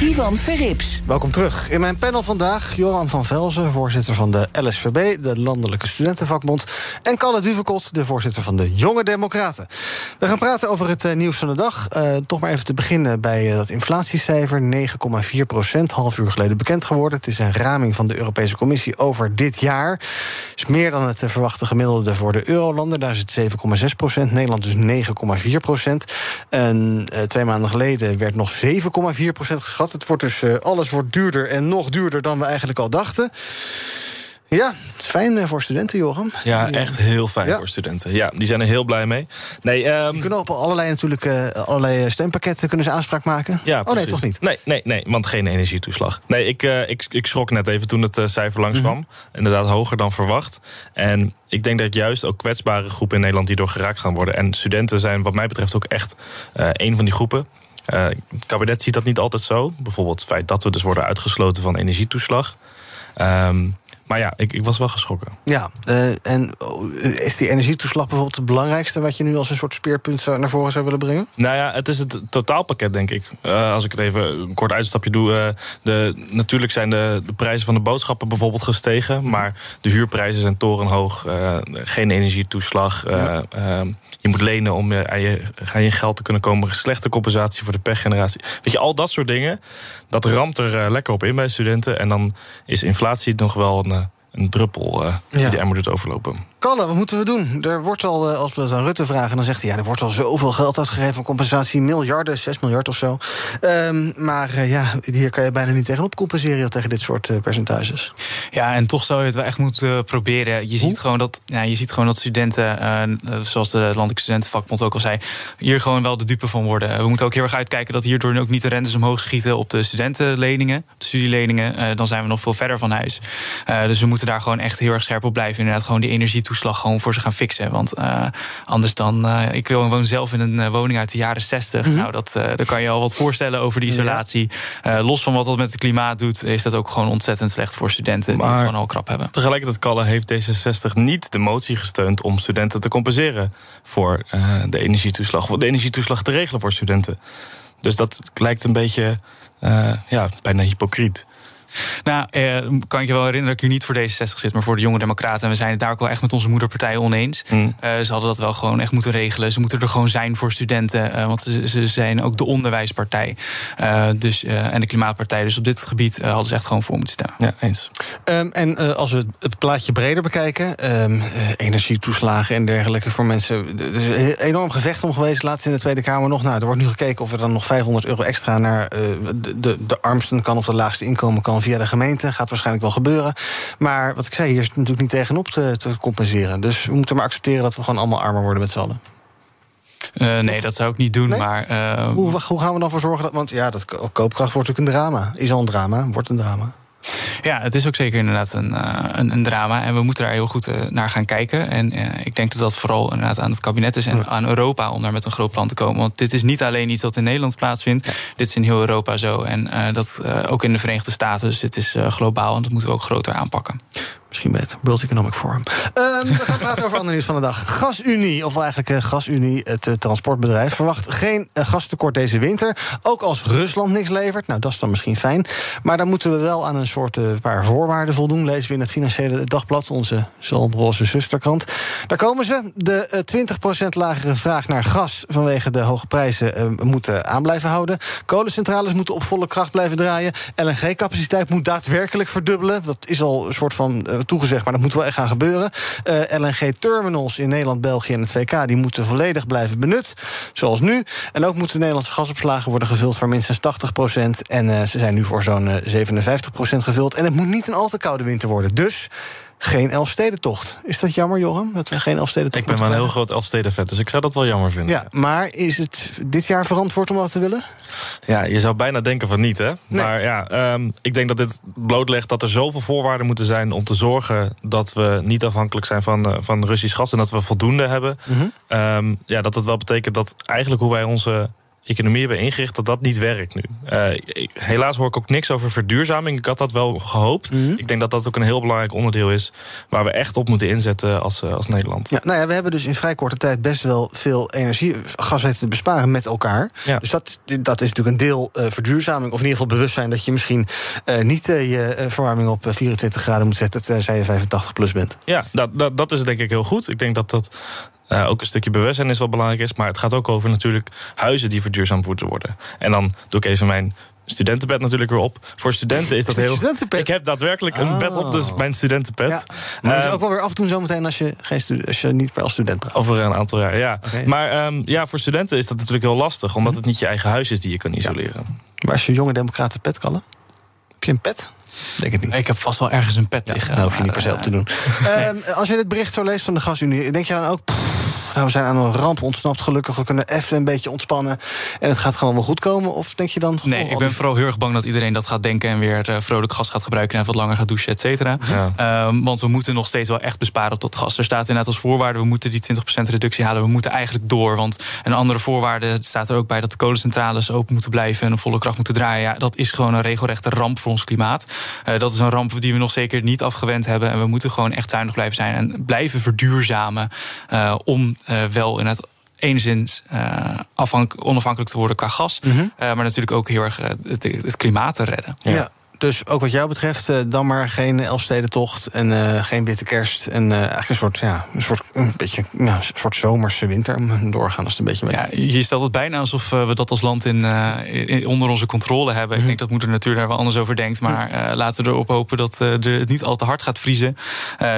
Ivan Verrips. Welkom terug. In mijn panel vandaag Joran van Velzen, voorzitter van de LSVB, de Landelijke Studentenvakbond, en Kalle Duvekot, de voorzitter van de Jonge Democraten. We gaan praten over het eh, nieuws van de dag. Eh, toch maar even te beginnen bij eh, dat inflatiecijfer, 9,4 procent, half uur geleden bekend geworden. Het is een raming van de Europese Commissie over dit jaar. Is meer dan het verwachte gemiddelde voor de eurolanden. Daar is het 7,6 procent, Nederland dus 9,4 procent. En twee maanden geleden werd nog 7,4 procent geschat. Het wordt dus, eh, alles wordt duurder en nog duurder dan we eigenlijk al dachten. Ja, het is fijn eh, voor studenten, Joram. Ja, eh, echt heel fijn Ja. voor studenten. Ja, die zijn er heel blij mee. Nee, ehm, Die kunnen op allerlei, natuurlijk, allerlei steunpakketten kunnen ze aanspraak maken. Ja, oh nee, toch niet? Nee, nee, nee, want geen energietoeslag. Nee, ik, ik, ik schrok net even toen het cijfer langskwam. Inderdaad, hoger dan verwacht. En ik denk dat juist ook kwetsbare groepen in Nederland hierdoor geraakt gaan worden. En studenten zijn, wat mij betreft, ook echt een van die groepen. Eh, het kabinet ziet dat niet altijd zo. Bijvoorbeeld het feit dat we dus worden uitgesloten van energietoeslag. Ehm, maar ja, ik, ik was wel geschrokken. Ja, eh, en oh, is die energietoeslag bijvoorbeeld het belangrijkste... wat je nu als een soort speerpunt naar voren zou willen brengen? Nou ja, het is het totaalpakket, denk ik. Eh, als ik het even een kort uitstapje doe. eh, de, natuurlijk zijn de, de prijzen van de boodschappen bijvoorbeeld gestegen. Maar de huurprijzen zijn torenhoog. geen energietoeslag. eh, eh, je moet lenen om aan, je, aan je geld te kunnen komen. Slechte compensatie voor de pechgeneratie. Weet je, al dat soort dingen. Dat ramt er lekker op in bij studenten. En dan is inflatie nog wel een, een druppel eh, die Ja. de emmer doet overlopen. Kalle, wat moeten we doen? Er wordt al, eh, als we het aan Rutte vragen, dan zegt hij... ja, er wordt al zoveel geld uitgegeven van compensatie. Miljarden, 6 miljard of zo. Ehm, maar eh, ja, hier kan je bijna niet tegenop compenseren... tegen dit soort eh, percentages. Ja, en toch zou je het wel echt moeten proberen. Je ziet gewoon dat, ja, je ziet gewoon dat studenten, zoals de Landelijke Studentenvakbond ook al zei, hier gewoon wel de dupe van worden. We moeten ook heel erg uitkijken dat hierdoor ook niet de rentes omhoog schieten op de studentenleningen, op de studieleningen. Dan zijn we nog veel verder van huis. Dus we moeten daar gewoon echt heel erg scherp op blijven. Inderdaad, gewoon die energietoeslag gewoon voor ze gaan fixen. Want eh, anders dan, eh, ik wil woon zelf in een eh, woning uit de jaren 60. Nou, dat, daar kan je al wat voorstellen over die isolatie. Los van wat dat met het klimaat doet, is dat ook gewoon ontzettend slecht voor studenten die het gewoon al krap hebben. Tegelijkertijd, Kalle, heeft D66 niet de motie gesteund om studenten te compenseren voor de energietoeslag. Of de energietoeslag te regelen voor studenten. Dus dat lijkt een beetje ja, bijna hypocriet. Nou, eh, kan ik je wel herinneren dat ik hier niet voor D66 zit, maar voor de Jonge Democraten. En we zijn het daar ook wel echt met onze moederpartij oneens. Mm. Eh, ze hadden dat wel gewoon echt moeten regelen. Ze moeten er gewoon zijn voor studenten, eh, want ze, ze zijn ook de onderwijspartij. Eh, dus, eh, en de klimaatpartij. Dus op dit gebied hadden ze echt gewoon voor moeten staan. Ja, eens. Ehm, en eh, als we het- het plaatje breder bekijken, ehm, eh, energietoeslagen en dergelijke voor mensen. Er is een enorm gevecht om geweest, laatst in de Tweede Kamer nog. Nou, er wordt nu gekeken of er dan nog 500 euro extra naar eh, de, de, de armsten kan of de laagste inkomen kan via de gemeente. Gaat waarschijnlijk wel gebeuren. Maar wat ik zei, hier is het natuurlijk niet tegenop te, te compenseren. Dus we moeten maar accepteren dat we gewoon allemaal armer worden met z'n allen. Eh, nee, dat zou ik niet doen. Nee? Maar eh, Hoe, hoe gaan we dan voor zorgen dat. Want ja, dat ko- koopkracht wordt natuurlijk een drama. Is al een drama, wordt een drama. Ja, het is ook zeker inderdaad een, uh, een, een, drama. En we moeten daar heel goed uh, naar gaan kijken. En uh, ik denk dat dat vooral inderdaad aan het kabinet is en ja. aan Europa om daar met een groot plan te komen. Want dit is niet alleen iets wat in Nederland plaatsvindt. Ja. Dit is in heel Europa zo. En dat ook in de Verenigde Staten. Dus dit is globaal en dat moeten we ook groter aanpakken. Misschien het World Economic Forum. Um, we gaan praten over andere nieuws van de dag. GasUnie, of eigenlijk uh, GasUnie, het uh, transportbedrijf, verwacht geen uh, gastekort deze winter. Ook als Rusland niks levert. Nou, dat is dan misschien fijn. Maar dan moeten we wel aan een soort paar voorwaarden voldoen. Lezen we in het Financiële Dagblad, onze zalmroze zusterkrant. Daar komen ze. De 20% lagere vraag naar gas vanwege de hoge prijzen moeten aan blijven houden. Kolencentrales moeten op volle kracht blijven draaien. LNG-capaciteit moet daadwerkelijk verdubbelen. Dat is al een soort van toegezegd, maar dat moet wel echt gaan gebeuren. Uh, LNG-terminals in Nederland, België en het VK... die moeten volledig blijven benut, zoals nu. En ook moeten Nederlandse gasopslagen worden gevuld voor minstens 80 procent. En uh, ze zijn nu voor zo'n uh, 57 procent gevuld. En het moet niet een al te koude winter worden. Dus geen Elfstedentocht. Is dat jammer, Joram, dat we geen Elfstedentocht Ik ben wel een heel groot Elfsteden-vet, dus ik zou dat wel jammer vinden. Ja, maar is het dit jaar verantwoord om dat te willen? Ja, je zou bijna denken van niet, hè? Nee. Maar ja, um, ik denk dat dit blootlegt dat er zoveel voorwaarden moeten zijn... om te zorgen dat we niet afhankelijk zijn van, uh, van Russisch gas... en dat we voldoende hebben. Mm -hmm. um, ja, dat het wel betekent dat eigenlijk hoe wij onze economie hebben ingericht, dat dat niet werkt nu. Uh, ik, helaas hoor ik ook niks over verduurzaming. Ik had dat wel gehoopt. Mm -hmm. Ik denk dat dat ook een heel belangrijk onderdeel is... waar we echt op moeten inzetten als, uh, als Nederland. Ja, nou ja, we hebben dus in vrij korte tijd best wel veel energie, gas weten te besparen met elkaar. Ja. Dus dat, dat is natuurlijk een deel uh, verduurzaming. Of in ieder geval bewustzijn dat je misschien niet je verwarming op 24 graden moet zetten... tenzij je 85 plus bent. Ja, dat, dat, dat is denk ik heel goed. Ik denk dat dat uh, ook een stukje bewustzijn is wat belangrijk is. Maar het gaat ook over natuurlijk huizen die verduurzaamd moeten worden. En dan doe ik even mijn studentenbed natuurlijk weer op. Voor studenten is dat heel... Ik heb daadwerkelijk een bed op, dus mijn studentenbed. Ja. Maar uh, ook wel weer afdoen zometeen als je, geen als je niet meer als student praat. Over een aantal jaar, ja. Okay. Maar um, ja, voor studenten is dat natuurlijk heel lastig... omdat het niet je eigen huis is die je kan isoleren. Ja. Maar als je jonge democraten pet kan, heb je een pet? Denk het niet. Ik heb vast wel ergens een pet liggen. Ja, daar hoef je niet per se op te doen. um, als je dit bericht zo leest van de gasunie, denk je dan ook... Pff, nou, we zijn aan een ramp ontsnapt, gelukkig. We kunnen even een beetje ontspannen. En het gaat gewoon wel goed komen? Of denk je dan... Nee, ik ben vooral heel erg bang dat iedereen dat gaat denken... en weer uh, vrolijk gas gaat gebruiken en wat langer gaat douchen, et cetera. Ja. Um, want we moeten nog steeds wel echt besparen op dat gas. Er staat inderdaad als voorwaarde, we moeten die 20% reductie halen. We moeten eigenlijk door, want een andere voorwaarde staat er ook bij... dat de kolencentrales open moeten blijven en op volle kracht moeten draaien. Ja, dat is gewoon een regelrechte ramp voor ons klimaat. Uh, dat is een ramp die we nog zeker niet afgewend hebben. En we moeten gewoon echt zuinig blijven zijn en blijven verduurzamen... Uh, om wel in het enigszins uh, onafhankelijk te worden qua gas. Mm -hmm. uh, maar natuurlijk ook heel erg uh, het, het, klimaat te redden. Ja. ja. Dus ook wat jou betreft, uh, dan maar geen Elfstedentocht en uh, geen witte kerst. En uh, eigenlijk een soort, ja, een soort, een beetje, ja, een soort zomerse winter doorgaan als het een beetje. Ja, je stelt het bijna alsof we dat als land in, in onder onze controle hebben. Ik denk dat moeder natuurlijk daar wel anders over denkt. Maar laten we erop hopen dat het niet al te hard gaat vriezen.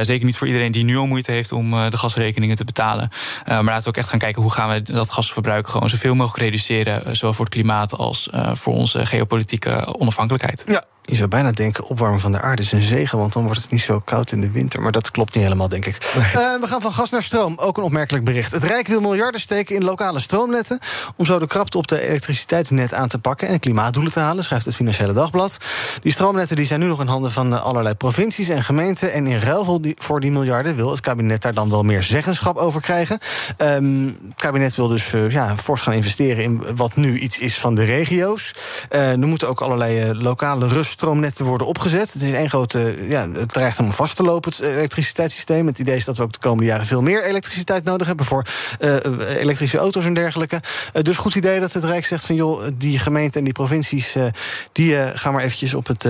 zeker niet voor iedereen die nu al moeite heeft om de gasrekeningen te betalen. maar laten we ook echt gaan kijken hoe gaan we dat gasverbruik gewoon zoveel mogelijk reduceren. Zowel voor het klimaat als voor onze geopolitieke onafhankelijkheid. Ja. Je zou bijna denken, opwarming van de aarde is een zegen... want dan wordt het niet zo koud in de winter. Maar dat klopt niet helemaal, denk ik. Nee. Uh, we gaan van gas naar stroom. Ook een opmerkelijk bericht. Het Rijk wil miljarden steken in lokale stroomnetten... om zo de krapte op de elektriciteitsnet aan te pakken... en klimaatdoelen te halen, schrijft het Financiële Dagblad. Die stroomnetten die zijn nu nog in handen van allerlei provincies en gemeenten... en in ruil voor die miljarden wil het kabinet daar dan wel meer zeggenschap over krijgen. Um, het kabinet wil dus uh, ja, fors gaan investeren in wat nu iets is van de regio's. Uh, er moeten ook allerlei lokale rust stroomnetten worden opgezet. Het is één grote. Ja, het dreigt om vast te lopen, het elektriciteitssysteem. Het idee is dat we ook de komende jaren veel meer elektriciteit nodig hebben voor uh, elektrische auto's en dergelijke. Uh, dus goed idee dat het Rijk zegt van joh, die gemeenten en die provincies, uh, die gaan maar eventjes op het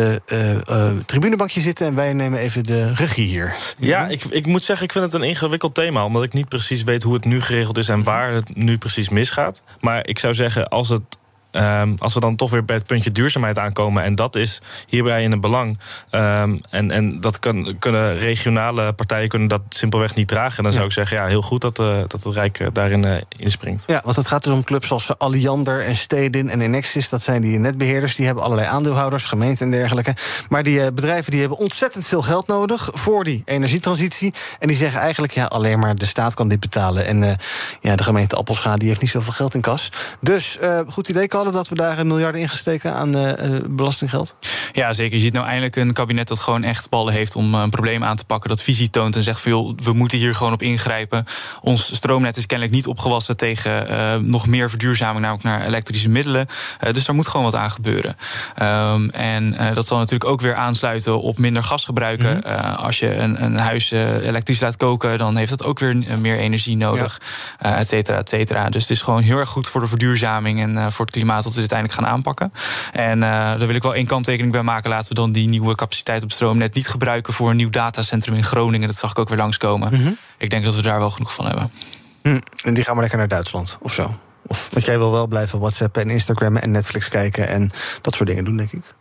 tribunebankje zitten en wij nemen even de regie hier. Ja, ik, ik moet zeggen, ik vind het een ingewikkeld thema, omdat ik niet precies weet hoe het nu geregeld is en waar het nu precies misgaat. Maar ik zou zeggen, als het Um, als we dan toch weer bij het puntje duurzaamheid aankomen... en dat is hierbij in het belang... Um, en, en dat kan, kunnen regionale partijen kunnen dat simpelweg niet dragen... dan zou ik zeggen, ja, heel goed dat, uh, dat het Rijk daarin uh, inspringt. Ja, want het gaat dus om clubs als Alliander en Stedin en Enexis. Dat zijn die netbeheerders, die hebben allerlei aandeelhouders... gemeenten en dergelijke. Maar die uh, bedrijven die hebben ontzettend veel geld nodig... voor die energietransitie. En die zeggen eigenlijk, ja, alleen maar de staat kan dit betalen. En ja, de gemeente Appelscha die heeft niet zoveel geld in kas. Dus goed idee, dat we daar miljarden in gaan steken aan eh, eh, belastinggeld? Ja, zeker. Je ziet nou eindelijk een kabinet dat gewoon echt ballen heeft... om eh, een probleem aan te pakken, dat visie toont en zegt van... joh, we moeten hier gewoon op ingrijpen. Ons stroomnet is kennelijk niet opgewassen tegen uh, nog meer verduurzaming... namelijk naar elektrische middelen. Uh, dus daar moet gewoon wat aan gebeuren. Um, en uh, dat zal natuurlijk ook weer aansluiten op minder gas gebruiken. Mm -hmm. als je een, een huis elektrisch laat koken... dan heeft dat ook weer meer energie nodig, ja. et cetera, et cetera. Dus het is gewoon heel erg goed voor de verduurzaming... en voor het klimaat dat we dit uiteindelijk gaan aanpakken. En daar wil ik wel één kanttekening bij maken. Laten we dan die nieuwe capaciteit op stroomnet niet gebruiken... voor een nieuw datacentrum in Groningen. Dat zag ik ook weer langskomen. Mm -hmm. Ik denk dat we daar wel genoeg van hebben. Hm, en die gaan maar lekker naar Duitsland, of zo? Of, want jij wil wel blijven WhatsApp en Instagram en Netflix kijken... en dat soort dingen doen, denk ik.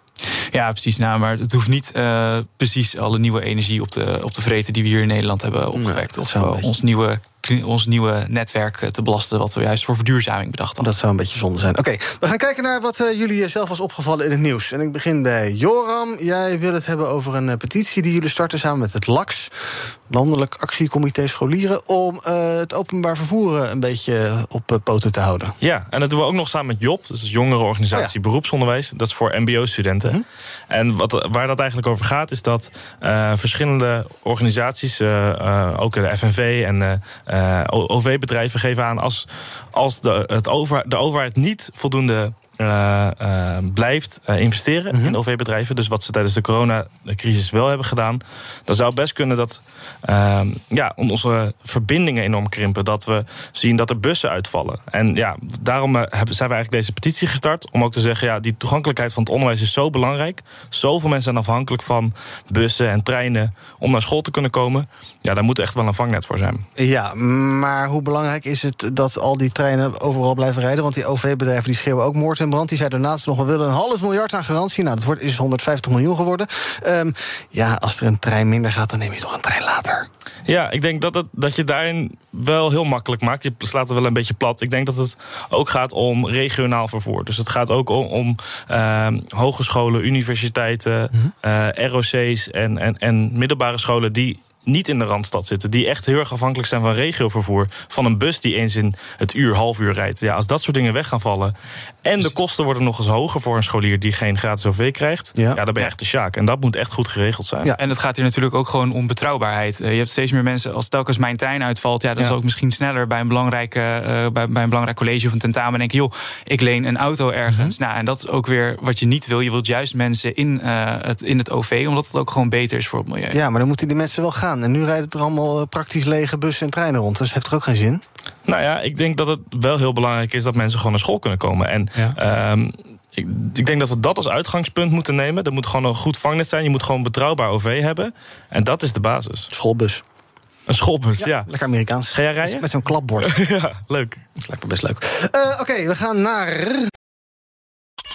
Ja, precies. Nou, maar het hoeft niet uh, precies alle nieuwe energie op te, op te vreten... die we hier in Nederland hebben opgewekt. Of uh, ons nieuwe ons nieuwe netwerk te belasten... wat we juist voor verduurzaming bedacht hadden. Dat zou een beetje zonde zijn. Oké, okay, we gaan kijken naar wat uh, jullie zelf was opgevallen in het nieuws. En ik begin bij Joram. Jij wil het hebben over een uh, petitie die jullie starten samen met het LAX... Landelijk Actiecomité Scholieren... om uh, het openbaar vervoer een beetje op poten te houden. Ja, en dat doen we ook nog samen met JOB. Dus de Jongerenorganisatie oh ja. Beroepsonderwijs. Dat is voor mbo-studenten. Mm -hmm. En wat, waar dat eigenlijk over gaat... is dat verschillende organisaties, ook de FNV en... Uh, OV-bedrijven geven aan als, als de, het over, de overheid niet voldoende uh, uh, blijft uh, investeren mm -hmm. in OV-bedrijven. Dus wat ze tijdens de coronacrisis wel hebben gedaan. Dan zou het best kunnen dat ja, onze verbindingen enorm krimpen. Dat we zien dat er bussen uitvallen. En ja, daarom hebben, zijn we eigenlijk deze petitie gestart. Om ook te zeggen, ja, die toegankelijkheid van het onderwijs is zo belangrijk. Zoveel mensen zijn afhankelijk van bussen en treinen om naar school te kunnen komen. Ja, daar moet echt wel een vangnet voor zijn. Ja, maar hoe belangrijk is het dat al die treinen overal blijven rijden? Want die OV-bedrijven die schreeuwen ook moord en brand. Die zei daarnaast nog, we willen een half miljard aan garantie. Nou, dat wordt, is 150 miljoen geworden. Um, ja, als er een trein minder gaat, dan neem je toch een trein later. Ja, ik denk dat, het, dat je daarin wel heel makkelijk maakt. Je slaat er wel een beetje plat. Ik denk dat het ook gaat om regionaal vervoer. Dus het gaat ook om, om uh, hogescholen, universiteiten, -hmm. uh, ROC's en, en, en middelbare scholen... die niet in de Randstad zitten. Die echt heel erg afhankelijk zijn van regiovervoer. Van een bus die eens in het uur, half uur rijdt. Ja, als dat soort dingen weg gaan vallen. En de kosten worden nog eens hoger voor een scholier die geen gratis OV krijgt. Ja, ja dan ben je echt de sjaak. En dat moet echt goed geregeld zijn. Ja. En het gaat hier natuurlijk ook gewoon om betrouwbaarheid. Uh, je hebt steeds meer mensen, als telkens mijn trein uitvalt, ja, dan ja. zal ik misschien sneller bij een, belangrijke, uh, bij, bij, een belangrijk college of een tentamen denken: joh, ik leen een auto ergens. -hmm. Nou, en dat is ook weer wat je niet wil. Je wilt juist mensen in, uh, het, in het OV, omdat het ook gewoon beter is voor het milieu. Ja, maar dan moeten die mensen wel gaan. En nu rijden er allemaal praktisch lege bussen en treinen rond. Dus heeft er ook geen zin? Nou ja, ik denk dat het wel heel belangrijk is dat mensen gewoon naar school kunnen komen. En ja. um, ik, ik, denk dat we dat als uitgangspunt moeten nemen. Er moet gewoon een goed vangnet zijn. Je moet gewoon betrouwbaar OV hebben. En dat is de basis. Schoolbus. Een schoolbus, ja. ja. Lekker Amerikaans. Ga jij rijden? Met zo'n klapbord. ja, leuk. Dat lijkt me best leuk. Uh, Oké, okay, we gaan naar...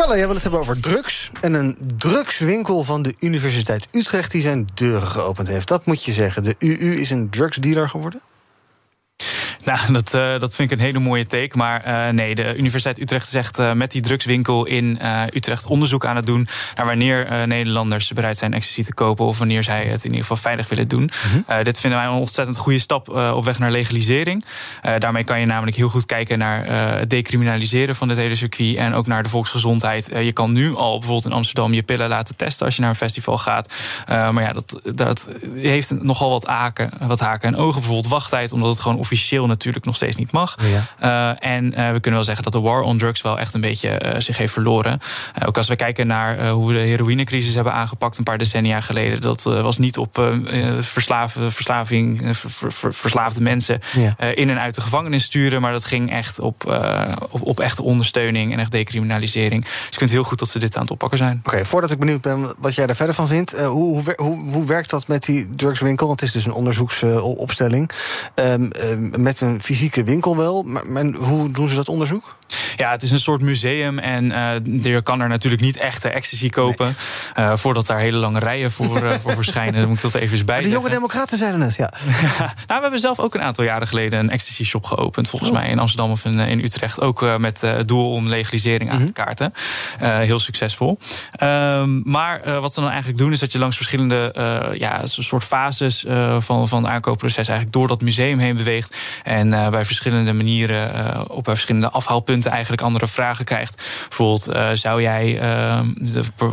Kalle, jij wil het hebben over drugs. En een drugswinkel van de Universiteit Utrecht die zijn deuren geopend heeft. Dat moet je zeggen. De UU is een drugsdealer geworden? Nou, dat, uh, dat vind ik een hele mooie take. Maar uh, nee, de Universiteit Utrecht is echt uh, met die drugswinkel in Utrecht onderzoek aan het doen. naar wanneer Nederlanders bereid zijn ecstasy te kopen. of wanneer zij het in ieder geval veilig willen doen. -hmm. dit vinden wij een ontzettend goede stap op weg naar legalisering. daarmee kan je namelijk heel goed kijken naar het decriminaliseren van dit hele circuit. en ook naar de volksgezondheid. je kan nu al bijvoorbeeld in Amsterdam je pillen laten testen als je naar een festival gaat. maar ja, dat, dat heeft nogal wat haken, wat haken en ogen. Bijvoorbeeld wachttijd, omdat het gewoon officieel natuurlijk nog steeds niet mag. Ja. Uh, en uh, we kunnen wel zeggen dat de war on drugs wel echt een beetje uh, zich heeft verloren. ook als we kijken naar hoe we de heroïnecrisis hebben aangepakt een paar decennia geleden. Dat was niet op verslaven, verslaving, ver, ver, verslaafde mensen ja. in en uit de gevangenis sturen. Maar dat ging echt op, op, op, echte ondersteuning en echt decriminalisering. Dus ik vind het heel goed dat ze dit aan het oppakken zijn. Oké, okay, voordat ik benieuwd ben wat jij daar verder van vindt. hoe, hoe, hoe, hoe werkt dat met die drugswinkel? Want het is dus een onderzoeksopstelling. Um, met een fysieke winkel wel. Maar, maar, hoe doen ze dat onderzoek? Ja, het is een soort museum en uh, je kan er natuurlijk niet echte ecstasy kopen. Nee. Uh, voordat daar hele lange rijen voor, uh, voor verschijnen. Dan moet ik dat even eens bij De jonge democraten zeiden het, ja. nou, we hebben zelf ook een aantal jaren geleden een ecstasy shop geopend. Volgens oh. mij in Amsterdam of in, in Utrecht. Ook met het doel om legalisering aan te kaarten. heel succesvol. Um, maar wat ze dan eigenlijk doen is dat je langs verschillende ja, soort fases van, van het aankoopproces eigenlijk door dat museum heen beweegt. En bij verschillende manieren op bij verschillende afhaalpunten eigenlijk andere vragen krijgt. Bijvoorbeeld, uh, zou jij, uh,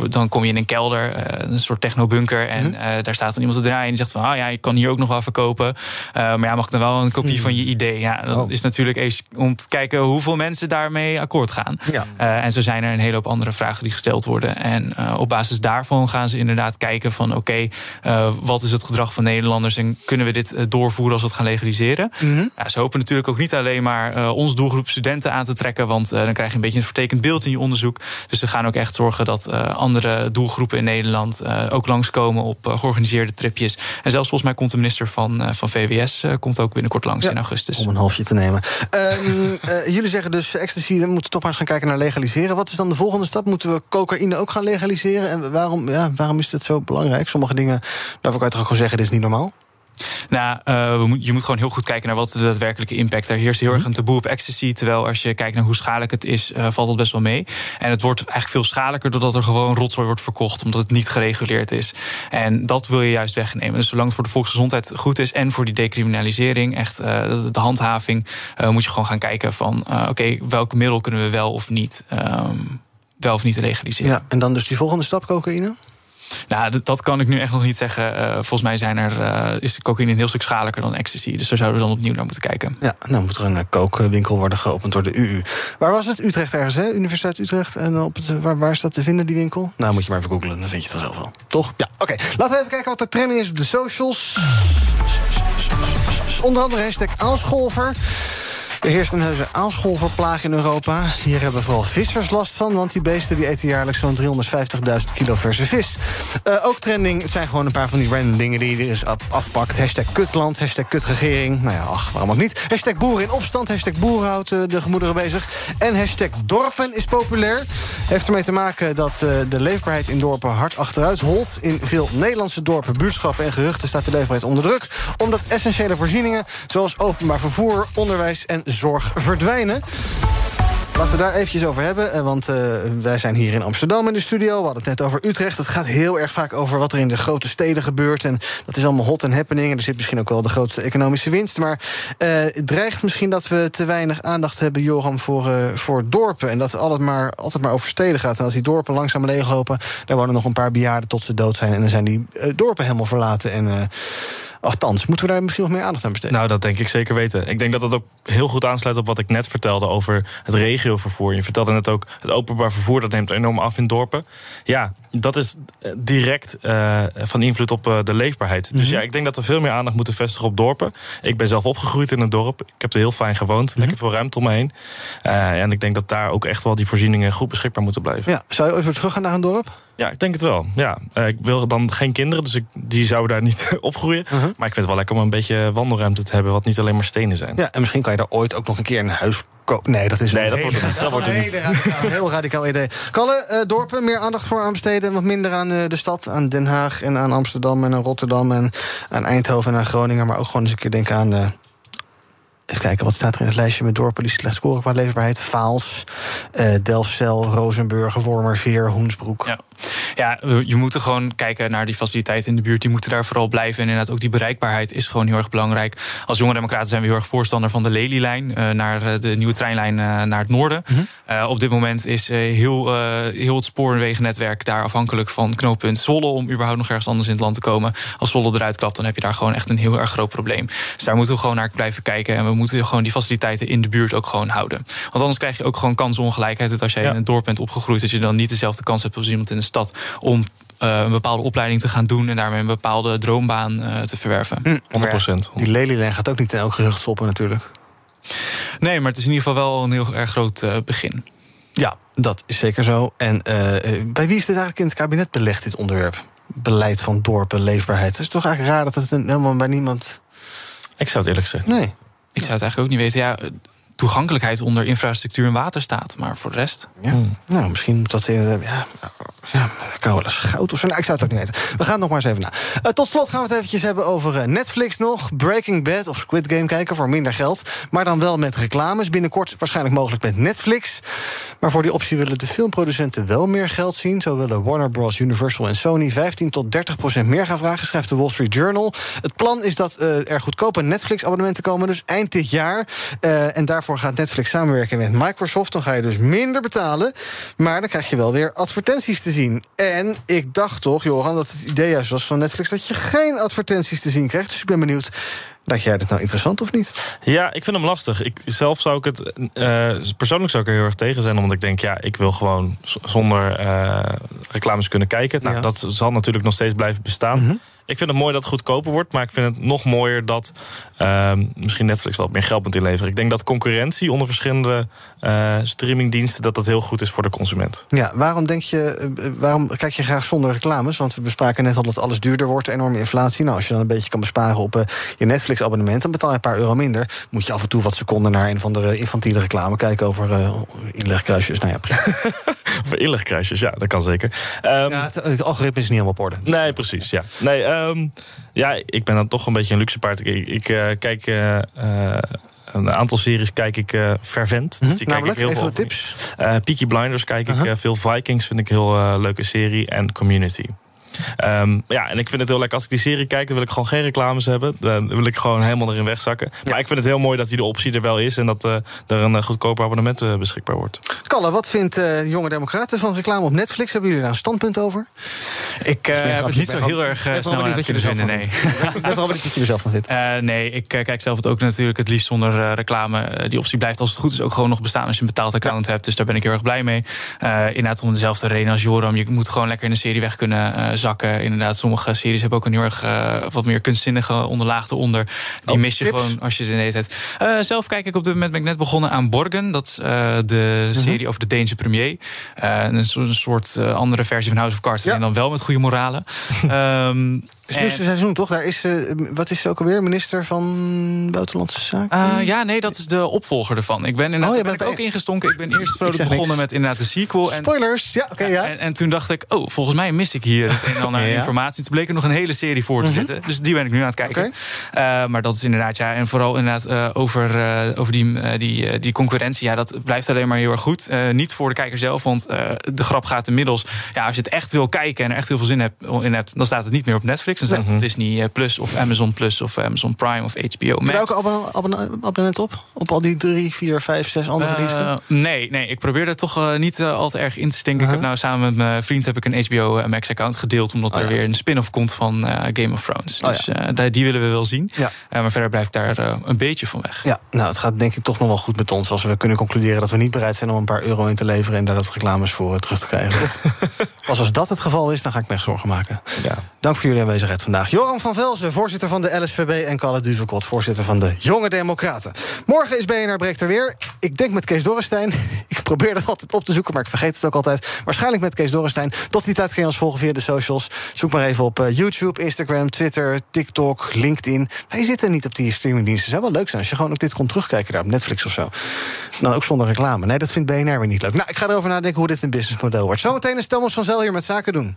dan kom je in een kelder, uh, een soort technobunker, en mm. daar staat dan iemand te draaien en die zegt van, ah oh, ja, ik kan hier ook nog wel verkopen. maar ja, mag ik dan wel een kopie mm. van je idee? Ja, dat oh. is natuurlijk eens om te kijken hoeveel mensen daarmee akkoord gaan. Ja. en zo zijn er een hele hoop andere vragen die gesteld worden. En op basis daarvan gaan ze inderdaad kijken van, oké, okay, wat is het gedrag van Nederlanders en kunnen we dit doorvoeren als we het gaan legaliseren? Mm. Ja, ze hopen natuurlijk ook niet alleen maar ons doelgroep studenten aan te trekken want uh, dan krijg je een beetje een vertekend beeld in je onderzoek. Dus ze gaan ook echt zorgen dat uh, andere doelgroepen in Nederland uh, ook langskomen op georganiseerde tripjes. En zelfs volgens mij komt de minister van, van VWS komt ook binnenkort langs ja, in augustus. Om een halfje te nemen. Ehm, jullie zeggen dus ecstasy, we moeten toch maar eens gaan kijken naar legaliseren. Wat is dan de volgende stap? Moeten we cocaïne ook gaan legaliseren? En waarom, ja, waarom is dit zo belangrijk? Sommige dingen, daarvoor kan je toch ook gewoon zeggen, dit is niet normaal? Nou, uh, je moet gewoon heel goed kijken naar wat de daadwerkelijke impact. Er heerst heel erg een taboe op ecstasy. Terwijl als je kijkt naar hoe schadelijk het is, uh, valt het best wel mee. En het wordt eigenlijk veel schadelijker doordat er gewoon rotzooi wordt verkocht. Omdat het niet gereguleerd is. En dat wil je juist wegnemen. Dus zolang het voor de volksgezondheid goed is en voor die decriminalisering, echt uh, de handhaving, moet je gewoon gaan kijken van oké, okay, welke middel kunnen we wel of niet, um, wel of niet legaliseren. Ja, en dan dus die volgende stap, cocaïne? Nou, dat kan ik nu echt nog niet zeggen. Uh, volgens mij zijn er, uh, is cocaïne een heel stuk schadelijker dan ecstasy. Dus daar zouden we dan opnieuw naar moeten kijken. Ja, dan moet er een kookwinkel worden geopend door de UU. Waar was het? Utrecht ergens, hè? Universiteit Utrecht. En op het, waar, is dat te vinden, die winkel? Nou, moet je maar even googlen, dan vind je het vanzelf wel. Toch? Ja, oké. Laten we even kijken wat er trending is op de socials. Onder andere hashtag Aalscholver. Er heerst een heuse aalscholverplaag in Europa. Hier hebben vooral vissers last van, want die beesten die eten jaarlijks zo'n 350.000 kilo verse vis. Uh, ook trending, het zijn gewoon een paar van die random dingen die je dus afpakt. Hashtag kutland, hashtag kutregering. Nou ja, ach, waarom ook niet. Hashtag boeren in opstand, hashtag boeren uh, de gemoederen bezig. En hashtag dorpen is populair. Heeft ermee te maken dat uh, de leefbaarheid in dorpen hard achteruit holt. In veel Nederlandse dorpen, buurtschappen en geruchten staat de leefbaarheid onder druk. Omdat essentiële voorzieningen, zoals openbaar vervoer, onderwijs en zorg verdwijnen. Laten we daar eventjes over hebben, eh, want uh, wij zijn hier in Amsterdam in de studio. We hadden het net over Utrecht. Het gaat heel erg vaak over wat er in de grote steden gebeurt. En dat is allemaal hot en happening. En er zit misschien ook wel de grootste economische winst. Maar uh, het dreigt misschien dat we te weinig aandacht hebben, Joram, voor, voor dorpen. En dat het altijd maar, altijd maar over steden gaat. En als die dorpen langzaam leeglopen, daar wonen nog een paar bejaarden tot ze dood zijn. En dan zijn die dorpen helemaal verlaten. En Althans, moeten we daar misschien nog meer aandacht aan besteden? Nou, dat denk ik zeker weten. Ik denk dat dat ook heel goed aansluit op wat ik net vertelde over het regiovervoer. Je vertelde net ook, het openbaar vervoer dat neemt enorm af in dorpen. Ja, dat is eh, direct uh, van invloed op uh, de leefbaarheid. Dus mhm. ja, ik denk dat we veel meer aandacht moeten vestigen op dorpen. Ik ben zelf opgegroeid in een dorp. Ik heb er heel fijn gewoond. Mhm. Lekker veel ruimte om me heen. Uh, en ik denk dat daar ook echt wel die voorzieningen goed beschikbaar moeten blijven. Ja, zou je ooit weer terug gaan naar een dorp? Ja, ik denk het wel. Ja, ik wil dan geen kinderen, dus ik, die zouden daar niet opgroeien. Uh -huh. Maar ik vind het wel lekker om een beetje wandelruimte te hebben, wat niet alleen maar stenen zijn. Ja, en misschien kan je daar ooit ook nog een keer een huis kopen. Nee, dat is nee, dat, wordt het, dat wordt het niet. Radicaal, heel radicaal idee. Kalle, uh, dorpen, meer aandacht voor aan besteden, wat minder aan uh, de stad, aan Den Haag en aan Amsterdam en aan Rotterdam en aan Eindhoven en aan Groningen, maar ook gewoon eens een keer denken aan. Uh, Even kijken, wat staat er in het lijstje met dorpen die slecht scoren qua leefbaarheid? Vaals, uh, Delfzijl, Rozenburg, Wormerveer, Hoensbroek. Ja. Ja, je moet er gewoon kijken naar die faciliteiten in de buurt. Die moeten daar vooral blijven. En inderdaad ook die bereikbaarheid is gewoon heel erg belangrijk. Als jonge democraten zijn we heel erg voorstander van de Lelylijn... Uh, naar de nieuwe treinlijn uh, naar het noorden. Mm -hmm. op dit moment is heel, heel het spoorwegennetwerk daar afhankelijk van knooppunt Zwolle... om überhaupt nog ergens anders in het land te komen. Als Zwolle eruit klapt, dan heb je daar gewoon echt een heel erg groot probleem. Dus daar moeten we gewoon naar blijven kijken. En we moeten gewoon die faciliteiten in de buurt ook gewoon houden. Want anders krijg je ook gewoon kansongelijkheid. Dat als jij ja. in een dorp bent opgegroeid, dat je dan niet dezelfde kans hebt als iemand in de stad om uh, een bepaalde opleiding te gaan doen en daarmee een bepaalde droombaan uh, te verwerven. Mm, 100%. die lelylijn gaat ook niet in elk gerucht stoppen, natuurlijk. Nee, maar het is in ieder geval wel een heel erg groot uh, begin. Ja, dat is zeker zo. En bij wie is dit eigenlijk in het kabinet belegd, dit onderwerp? Beleid van dorpen, leefbaarheid. Het is toch eigenlijk raar dat het helemaal bij niemand. Ik zou het eerlijk zeggen. Nee. Ik zou het eigenlijk ook niet weten. Ja, toegankelijkheid onder infrastructuur en water staat. Maar voor de rest. Ja. Nou, misschien moet dat in. Uh, ja, ja, Carola Schout of zo. Nou, ik zou het ook niet weten. We gaan het nog maar eens even na. Uh, tot slot gaan we het eventjes hebben over uh, Netflix nog. Breaking Bad of Squid Game kijken voor minder geld. Maar dan wel met reclames. Binnenkort waarschijnlijk mogelijk met Netflix. Maar voor die optie willen de filmproducenten wel meer geld zien. Zo willen Warner Bros., Universal en Sony 15 tot 30 procent meer gaan vragen, schrijft de Wall Street Journal. Het plan is dat uh, er goedkope Netflix-abonnementen komen, dus eind dit jaar. Uh, en daarvoor gaat Netflix samenwerken met Microsoft. Dan ga je dus minder betalen. Maar dan krijg je wel weer advertenties te zien. En ik dacht toch, Johan, dat het idee juist was van Netflix dat je geen advertenties te zien krijgt. Dus ik ben benieuwd. Dacht jij dat nou interessant of niet? Ja, ik vind hem lastig. Ik, zelf zou ik het. Uh, persoonlijk zou ik er heel erg tegen zijn. Omdat ik denk, ja, ik wil gewoon zonder uh, reclames kunnen kijken. Nou, ja. dat zal natuurlijk nog steeds blijven bestaan. Mm -hmm. Ik vind het mooi dat het goedkoper wordt. Maar ik vind het nog mooier dat uh, misschien Netflix wat meer geld moet inleveren. Ik denk dat concurrentie onder verschillende uh, streamingdiensten... dat dat heel goed is voor de consument. Ja, waarom denk je, waarom kijk je graag zonder reclames? Want we bespraken net al dat alles duurder wordt, enorme inflatie. Nou, als je dan een beetje kan besparen op uh, je Netflix-abonnement... dan betaal je een paar euro minder. Moet je af en toe wat seconden naar een van de infantiele reclame kijken... over inlegkruisjes. Nou ja, prima. over inlegkruisjes, ja, dat kan zeker. Um, ja, het, het, algoritme is niet helemaal op orde. Nee, precies, ja. Nee, Um, ja, ik ben dan toch een beetje een luxe paard. Ik, ik uh, kijk. Uh, uh, een aantal series kijk ik uh, fervent. Dus die kijk ik heel even veel. tips. Uh, Peaky Blinders kijk ik Uh-huh. uh, veel. Vikings vind ik een heel leuke serie. En Community. Um, ja, en ik vind het heel lekker. Als ik die serie kijk, dan wil ik gewoon geen reclames hebben. Dan wil ik gewoon helemaal erin wegzakken. Ja. Maar ik vind het heel mooi dat die de optie er wel is. En dat uh, er een goedkoper abonnement uh, beschikbaar wordt. Kalle, wat vindt uh, Jonge Democraten van reclame op Netflix? Hebben jullie daar een standpunt over? Ik heb het niet zo heel erg snel aan het vinden, nee. Net al wat je er zelf van vindt. nee, ik kijk zelf het ook natuurlijk het liefst zonder reclame. die optie blijft als het goed is ook gewoon nog bestaan als je een betaald account ja. hebt. Dus daar ben ik heel erg blij mee. inderdaad om dezelfde reden als Joram. Je moet gewoon lekker in een serie weg kunnen zakken. Inderdaad, sommige series hebben ook een heel erg uh, wat meer kunstzinnige onderlaag eronder. Die oh, mis je tips? gewoon als je de hele tijd. Uh, zelf kijk ik op dit moment ben ik net begonnen aan Borgen. Dat is uh, de serie uh -huh. over de Deense premier. een, so een, soort andere versie van House of Cards. Ja. En dan wel met goede moralen. um, het is nieuwste seizoen, toch? Daar is, uh, wat is ze ook alweer? Minister van Buitenlandse Zaken? Uh, ja, nee, dat is de opvolger ervan. Ik ben inderdaad oh, ben ik ook ingestonken. Ik ben eerst vrolijk begonnen niks. met inderdaad de sequel. En, Spoilers, ja, oké, okay, ja. En, en, toen dacht ik, oh, volgens mij mis ik hier het een en ander ja. informatie. Toen bleek er nog een hele serie voor te zitten. Mm -hmm. Dus die ben ik nu aan het kijken. Okay. Uh, maar dat is inderdaad, ja, en vooral inderdaad over, over die, die, die concurrentie. Ja, dat blijft alleen maar heel erg goed. niet voor de kijker zelf, want de grap gaat inmiddels. Ja, als je het echt wil kijken en er echt heel veel zin in hebt, dan staat het niet meer op Netflix. Het op Disney Plus of Amazon Plus of Amazon Prime of HBO Max. Heb je ook abonnement, op? Op al die drie, vier, vijf, zes andere uh, diensten? Nee, nee, ik probeer er toch uh, niet uh, al te erg in te stinken. Uh -huh. Ik heb nou samen met mijn vriend heb ik een HBO Max account gedeeld, omdat oh, er ja. weer een spin-off komt van Game of Thrones. Oh, dus ja. die willen we wel zien. Ja. maar verder blijf ik daar een beetje van weg. Ja, nou, het gaat denk ik toch nog wel goed met ons als we kunnen concluderen dat we niet bereid zijn om een paar euro in te leveren en daar dat reclames voor terug te krijgen. Pas als dat het geval is, dan ga ik me echt zorgen maken. Ja. Dank voor jullie aanwezigheid vandaag. Joram van Velzen, voorzitter van de LSVB... en Calle Duvekot, voorzitter van de Jonge Democraten. Morgen is BNR Breekt er weer. Ik denk met Kees Dorrestein. Ik probeer dat altijd op te zoeken, maar ik vergeet het ook altijd. Waarschijnlijk met Kees Dorrestein. Tot die tijd kun je ons volgen via de socials. Zoek maar even op uh, YouTube, Instagram, Twitter, TikTok, LinkedIn. Wij zitten niet op die streamingdiensten. Het zou wel leuk zijn als je gewoon ook dit kon terugkijken daar op Netflix of zo. Dan ook zonder reclame. Nee, dat vindt BNR weer niet leuk. Nou, ik ga erover nadenken hoe dit een businessmodel wordt. Zometeen is Thomas van Zel hier met Zaken doen.